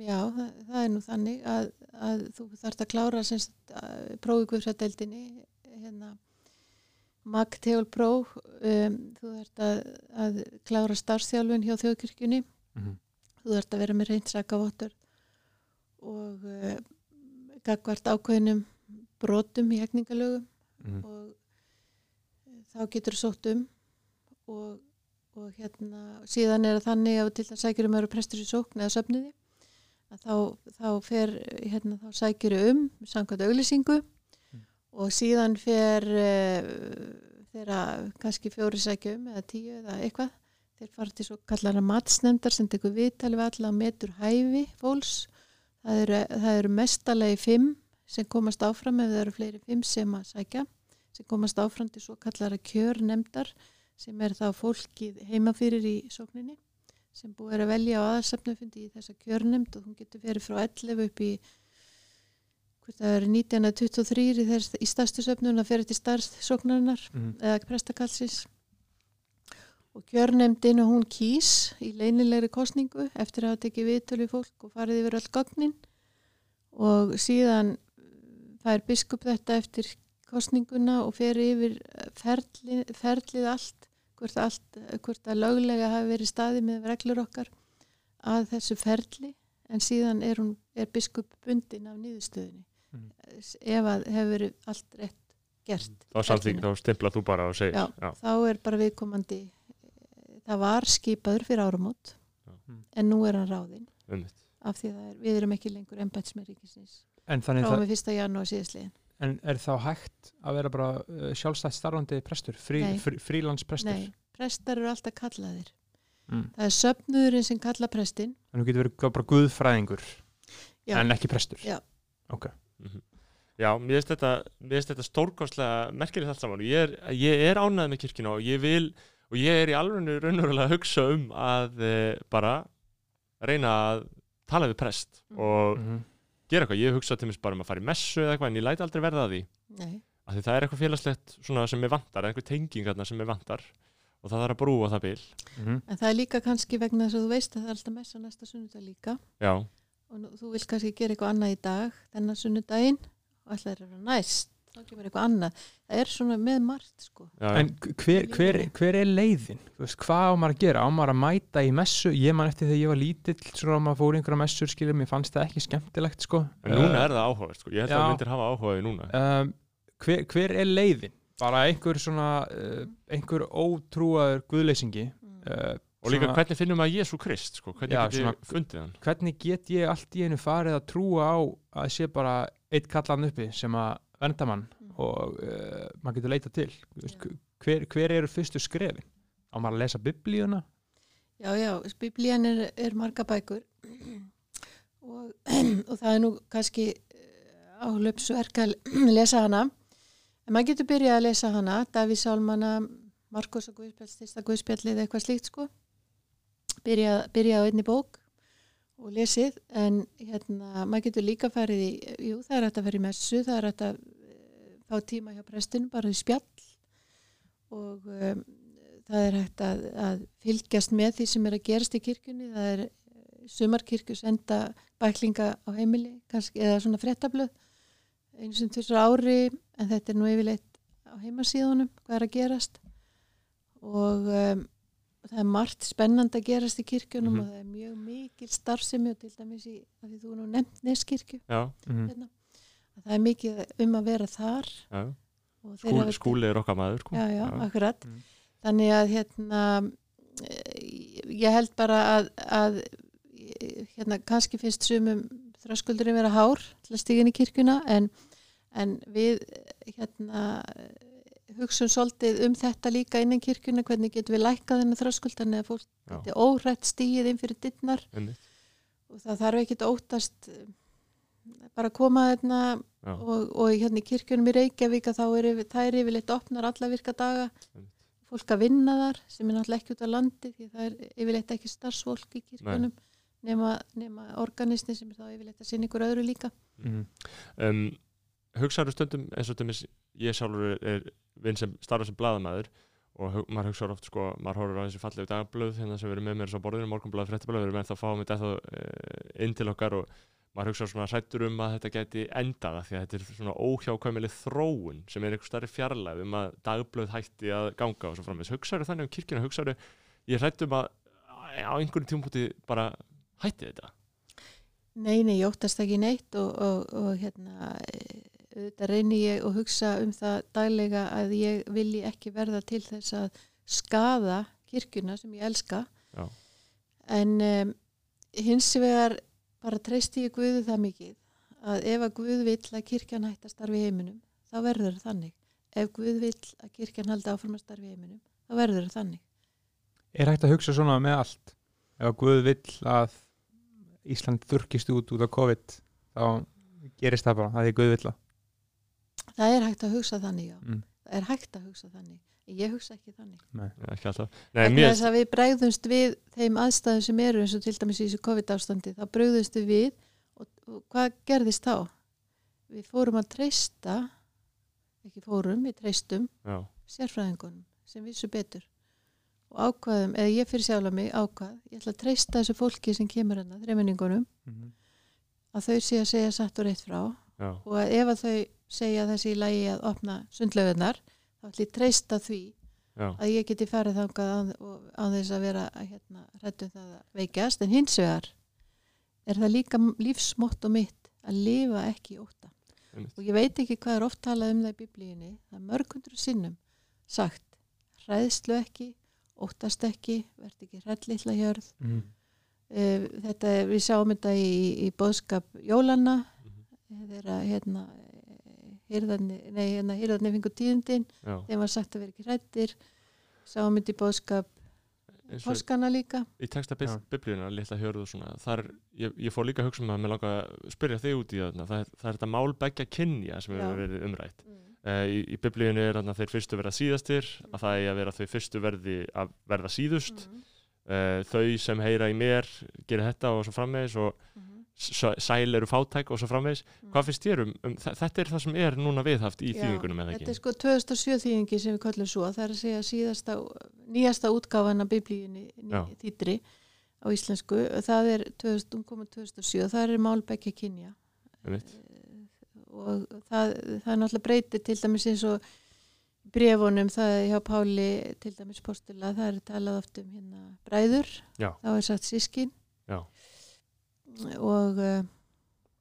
já, það, það er nú þannig að, að þú þarft að klára guðfrædeldinni, hérna, mag teol próf, um, þú þarft að, að klára starfþjálfun hjá þjóðkirkjunni
Mm -hmm.
þú þarft að vera með reynd sakavottur og uh, gagvart ákveðnum brotum í hegningalögum
Mhm.
og eh, þá getur sótt um og, og hérna síðan er þannig að til það sækjur um að vera prestur í sókn eða söfniði að þá, þá fer hérna þá sækjur um samkvæmt auglýsingu
Mm.
og síðan fer þeirra kannski fjóri sækja um eða tíu eða eitthvað þeir fara til svo kallara matsnefndar sem tekur viðtali við alla og metur hæfi fólks það eru, það eru mestalegi fimm sem komast áfram ef það eru fleiri fimm sem að sækja sem komast áfram til svo kallara kjörnemdar sem er þá fólkið heima fyrir í sókninni sem búið er að velja á aðalsefnufundi í þessa kjörnemd og hún getur verið frá 11 upp í hvort það er 1923 í, í stærstu söfnun að fyrir til starfsóknarinnar
Mhm.
eða prestakallsins og kjörnemdin og hún kýs í leynilegri kostningu eftir að hafa tekið viðtölu við fólk og farið yfir öll gögnin og síðan fær biskup þetta eftir kostninguna og fer yfir ferli, ferlið allt hvort, allt hvort að löglega hafi verið staði með reglur okkar að þessu ferli en síðan er, hún, er biskup bundin af nýðustöðinni
Mhm.
ef að hefur verið allt rétt gert
Þá samþýk, þá stimplað þú bara og segir
Já.
já.
þá er bara viðkomandi eh, það var skipaður fyrir áramót
Já.
en nú er hann ráðinn af því að það er, við erum ekki lengur embætsmenn ríkisins
En þannig
frá
það,
með fyrsta janúar síðastliðin
en er þá hægt að vera bara uh, sjálfstætt starfandi prestur, frí, frí, frílandsprestur?
Nei, prestar eru alltaf kallaðir
Mm.
það er söfnuðurinn sem kalla prestin
En þú getur verið bara guðfræðingur
Já.
en ekki prestur?
Já.
Ok.
Já, mér finnst þetta, þetta stórkostlega merkilegt allt saman ég er, ég er ánægð með kirkina og ég vil og ég er í alveg raunverulega að hugsa um að e, bara reyna að tala við prest
Mm.
og
Mm
gera eitthvað, ég hugsa til mér bara um að fara í messu eða eitthvað en ég læti aldrei verða að því.
Nei,
af því það er eitthvað félagslegt svona sem er vantar, einhver tenging þarna sem er vantar og það þarf að brúa það bil.
-hmm.
en það er líka kannski vegna þess að þú veist að það er alltaf messa næsta sunnudag líka.
Já,
og nú, þú vilt kannski gera eitthvað annað í dag þennan sunnudaginn og ætlaðir að vera næst þá kemur eitthvað annað það er svona með margt sko
já,
En hver, hver, hver er leiðin? Þú Veist, hvað á maður að gera? Á maður að mæta í messu? Ég man eftir þegar ég var lítill svona að maður fór í einhverja messur skilur, mér fannst það ekki skemmtilegt sko.
en núna er það áhuga sko. ég held að
Já.
það myndir hafa áhuga í núna
um, hver, hver er leiðin? Bara einhver svona uh, einhver ótrúaður guðleysingi uh,
og líka
svona-
hvernig finnum maður Jésu Krist sko? hvernig
Já,
get ég fundið hann
hvernig get ég allt í einu farið að trúa á að sé bara eitt kallan uppi sem að vernda mann og uh, maður getur leita til. Hver, hver eru fyrstu skrefin? Á maður að lesa biblíuna?
Já, já, biblían er, er marga bækur. (clears throat) Og, (clears throat) og það er nú kannski álöpsverk að (clears throat) lesa hana. En maður getur byrjað að lesa hana Daví Sálmana, Markus og Guðspjall styrsta Guðspjallið eitthvað slíkt sko. Byrjað, byrjað á einni bók og lesið en hérna, maður getur líka farið í jú, það er hægt að fara í messu það er hægt að eh, fá tíma hjá prestinu bara í spjall og um, það er hægt að, að fylgjast með því sem er að gerast í kirkjunni það er sumarkirkju senda bæklinga á heimili kannski, eða svona fréttablöð einu sem tvisar ári en þetta er nú yfirleitt á heimasíðunum hvað er að gerast og um, það er margt spennand að gerast í kirkjunum
Mhm.
og það er mjög mikil starfsemi og til dæmis í, að því þú nú nefnt neskirkju
já,
Mm.
hérna, að það er mikið um að vera þar
já.
og þeir
Skúli, er okkar maður sko.
já, já, akkurat
Mm.
þannig að hérna eh, ég held bara að, að hérna kannski finnst sumum þröskuldurinn vera hár til að stíga inn í kirkuna en, en við eh, hérna hugsun svolítið um þetta líka innan kirkuna, hvernig getum við lækkað þennan þröskuld þannig að fólk geti órætt stígið inn fyrir dittnar og það þarf ekki að óttast eh, bara að koma þarna og, og hérna í kirkjunum í Reykjavík þá er það er yfirleitt opnar alla virka daga. Fólk að vinna þar sem er náttúrulega ekki út á landi því það er yfirleitt ekki starfsfólk í kirkjunum nema, nema organistin sem er þá yfirleitt að sinna ykkur öðru líka.
Mm.
um, hugsaður stundum eins og dæmis, ég sjálfur er, er vinn sem starfa sem blaðamæður og maður hugsaður oft sko, maður horfir á þessi fallegu dagblöð hérna sem verður með mér svo borðinu, morgunblöð, fréttablöð við erum ennþá að fá með þetta uh, inn til okkar og maður hugsaður svona hrættur um að þetta geti endað af því að þetta er svona óhjákvæmileg þróun sem er einhver starri fjarlæð um að dagblöð hætti að ganga og svo framvegs hugsaður þannig um kirkjuna, hugsaður ég hrætt um að á einhverjum tímpúti bara hætti þetta.
Nei, nei, ég óttast ekki neitt og, og, og hérna eh, auðvitað reyni ég og hugsa um það daglega að ég vilji ekki verða til þess að skaða kirkjuna sem ég elska
Já.
en um, hins vegar bara treysti ég Guðu það mikið að ef að Guð vill að kirkjan hætti að starfi heiminum þá verður þannig ef Guð vill að kirkjan haldi áfram að starfi heiminum þá verður þannig
Er hægt að hugsa svona með allt? Ef að Guð vill að Ísland þurkist út út af COVID þá gerist það bara, það er Guð vill að
það er hægt að hugsa þannig
Mm.
það er hægt að hugsa þannig ég hugsa ekki þannig
Já, ekki alltaf Nei,
þess að við bregðumst við þeim aðstæðum sem eru eins og til dæmis í þessu COVID-ástandi þá bregðumst við og, og hvað gerðist þá? Við fórum að treysta ekki fórum, við treystum
já,
sérfræðingunum sem vissu betur og ákvaðum, eða ég fyrir sjálf mig ákvað, ég ætla að treysta þessu fólki sem kemur hérna, þreiminningunum
Mhm.
að þau sé að segja satt og rétt frá
já,
og að ef að þau segja þessi í lagi að opna sundlaugunar þá ætla ég treysta því
já,
að ég geti farið þangað án þess að vera hérna, rættum það að veikjast. En hins vegar er það líka lífsmott og mitt að lifa ekki í óta
einmitt.
og ég veit ekki hvað er oft talað um það í biblíunni það er mörgundur sinnum sagt hræðslu ekki, óttast ekki verð ekki hrællitla hjörð.
Mhm.
uh, þetta, er- við sjáum þetta í, í bóðskap Jólanna þegar hérna hýrðarni, nei, hérna fengur tíðindin,
já.
þeim var sagt að vera ekki hrættir sáum þetta í bóðskap páskana líka.
í texta biblíuna, litla hjörðu og svona þar, ég, ég fór líka að hugsa um að mér langa að spyrja þig út í þarna, það, er- það er þetta mál begja kynja sem
Já.
hefur verið umrætt. Uh, í, í biblíunni er þarna þeir fyrstu verða síðastir að það er að vera þau fyrstu verði að verða síðust.
Mhm.
uh, þau sem heyra í mér gera þetta og svo framvegis og s- sæl eru fátæk og svo framvegis. Hvað finnst þér um, um þe- þetta er það sem er núna viðhaft í þýðingunum eða
Þetta
ekki
er sko 2007 þýðingi sem við kallum svo. Það er að segja síðasta, nýjasta útgáfan af biblíunni þýttri á íslensku. Það er 2000, hún kom úr 2007 það er mál begja kynja.
Einmitt.
og það, það er náttúrulega breytið til dæmis eins og brefunum það er hjá Páli til dæmis postula það er talað oft um hérna bræður.
Já.
þá er sagt sískin
Já.
Og uh,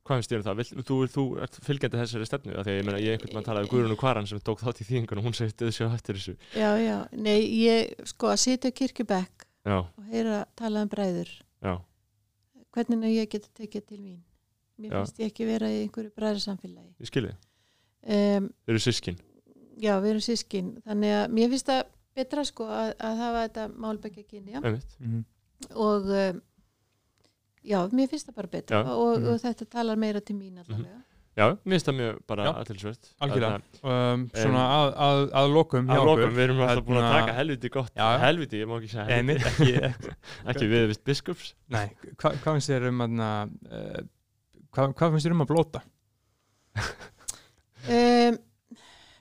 hvað finnst þér um það, Vill, þú, þú ert fylgjandi þessari stefnu af því að ég meina ég einhvern mann talaði um Guðrún og Kvaran sem tók þátt í þýðingunum hún segist þau séu hættir þessu.
Já, já, nei, ég sko að sitja
já,
og heyra talað um bræður.
Já,
hvernig ég geta tekið til mín? Mér
Já.
finnst ég ekki vera í einhverju bræðarsamfélagi
ég skilji,
um,
þau eru sískin
já, við erum sískin þannig að mér finnst það betra sko að, að hafa þetta málbekja kynja.
Mhm.
og um, já, mér finnst það bara betra
Já.
og,
Mhm.
og þetta talar meira til mín allavega.
Já, mér finnst það mjög bara
Já,
aðtilsvert
algjörlega. um, svona að, að, að lokum hjá
að
okkur
lokum, við erum alltaf búin að
Hérna-
taka helviti gott
Já,
helviti, ég má ekki segja helviti
ekki,
ekki við við biskups.
Nei, hva, hvað finnst þér um að uh, hvað, hvað finnst þér um að blóta? (laughs)
um,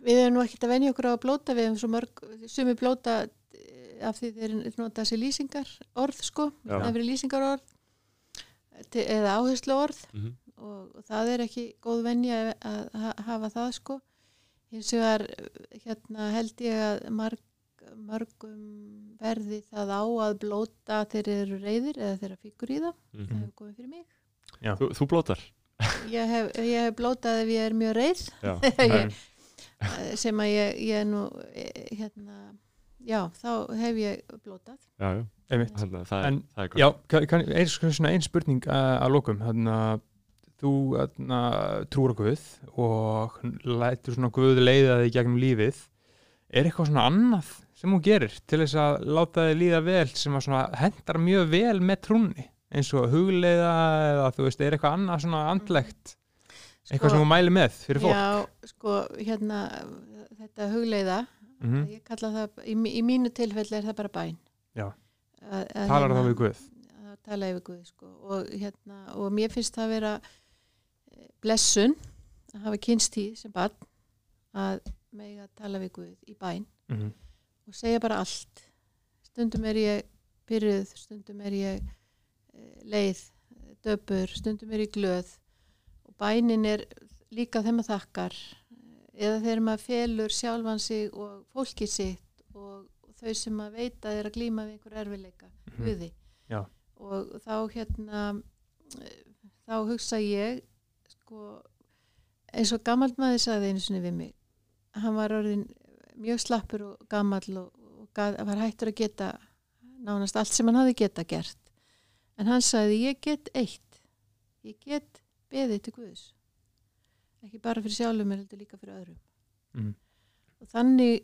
við erum nú ekkert að venja okkur á að blóta við erum svo mörg, sumi blóta eh, af því þeir nota þessi lýsingar orð sko, það fyrir lýsingar orð eða áherslu orð
Mhm.
og, og það er ekki góð venja að, að hafa það sko. Hins vegar hérna held ég að marg, mörgum verði það á að blóta þeir eru reyðir eða þeirra fíkur í það það
Mhm.
hefur komið fyrir mig.
Þú, þú blótar?
Ég hef, ég hef blótað ef ég er mjög reyð
já, (laughs)
Ég- sem að ég, ég er nú eh, hérna, já, þá hef ég blótað.
Já, já.
Einmitt.
Þannig, að það, er,
En-
það er gott.
Já, kann, kann, ein, svona ein spurning að, að lokum. Þannig að þú þarna, trúur á Guð og lætur svona Guð leiða þig gegnum lífið. Er eitthvað svona annað sem hún gerir til þess að láta þig líða vel sem að svona hendar mjög vel með trúnni? Eins og hugleiða eða þú veist, er eitthvað annað svona andlegt? Eitthvað sem hún mæli með fyrir fólk?
Já, sko, hérna þetta hugleiða
Mhm.
ég kalla það, í, í mínu tilfelli er það bara bæn.
Já. Talar þá við Guð?
að tala yfir Guð sko. og, hérna, og mér finnst það að vera eh, blessun að hafa kynstíð sem barn að mega tala við Guð í bæn
mm
og segja bara allt. Stundum er ég byrjuð stundum er ég eh, leið, döpur stundum er ég glöð. Og bænin er líka þeim að þakkar. Eða þegar maður felur sjálfan sig og fólkið sitt og þau sem að veita er að glíma við einhver erfileika
Mhm.
við því
Já.
og þá hérna eh, þá hugsa ég sko eins og gammalt maður sagði einu sinni við mig hann var orðin mjög slappur og gammal og, og gat, var hættur að geta nánast allt sem hann hafði geta gert en hann sagði ég get eitt ég get beðið til Guðs ekki bara fyrir sjálfum heldur líka fyrir öðrum
Mhm.
og þannig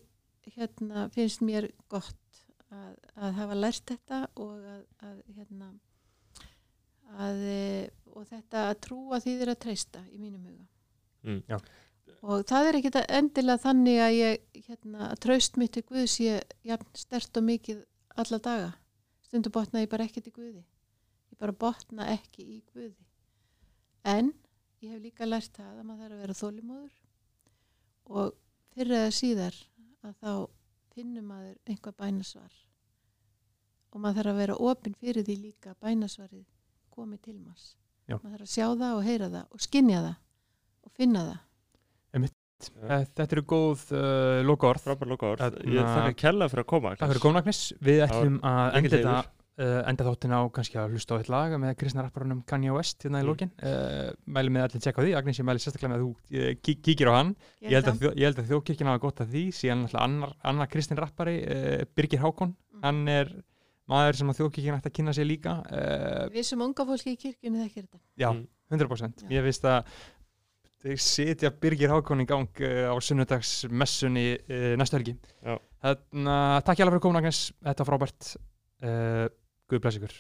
hérna finnst mér gott að, að hafa lært þetta og að, að hérna að, e, og þetta að trúa því þeir að treysta í mínum huga.
Mm.
Og það er ekkit endilega þannig að ég hérna, að traust mitt til Guðs ég jafn stert og mikið alla daga. Stundu botna ég bara ekkert í Guði. Ég bara botna ekki í Guði. En ég hef líka lært það að maður þarf að vera þólimóður og fyrir eða síðar að þá finnum maður einhvað bænasvar. Og maður þarf að vera opinn fyrir því líka að bænasvarið komi til maður maður þarf að sjá það og heyra það og skinja það og finna það.
Eh, Þetta eru góð uh, loka orð
Frábær loka orð.
Þarna-
Ég þakka kella fyrir að koma.
Takk fyrir góðnagnis Við ætlum að enda, þetta. Uh, enda þáttin á kannski að hlusta á eitt lag með kristna rapparunum Kanye West hérna í
Mm.
lókin uh, Mæli með allir tjekka á því. Agnes, ég mæli sérstaklega með að þú uh, kí- kíkir á hann. Ég held að, ég held að þjóðkirkina hafa gott að því. Síðan alltaf annar, annar kristin rappari uh, Birgir Hákon,
Mm.
hann er maður sem að þjóðkirkina ætti að kynna sér líka. Uh,
við sem unga fólki í kirkjunni þekkir þetta.
Já,
Mm.
100%
Já.
Ég veist að þeir setja Birgir Hákon í gang uh, á sunnudagsmessunni uh, næstu helgi.
Já.
Þannig að takk hjá fyrir komin Agnes, þetta var frábært. Uh, Guð bless ykkur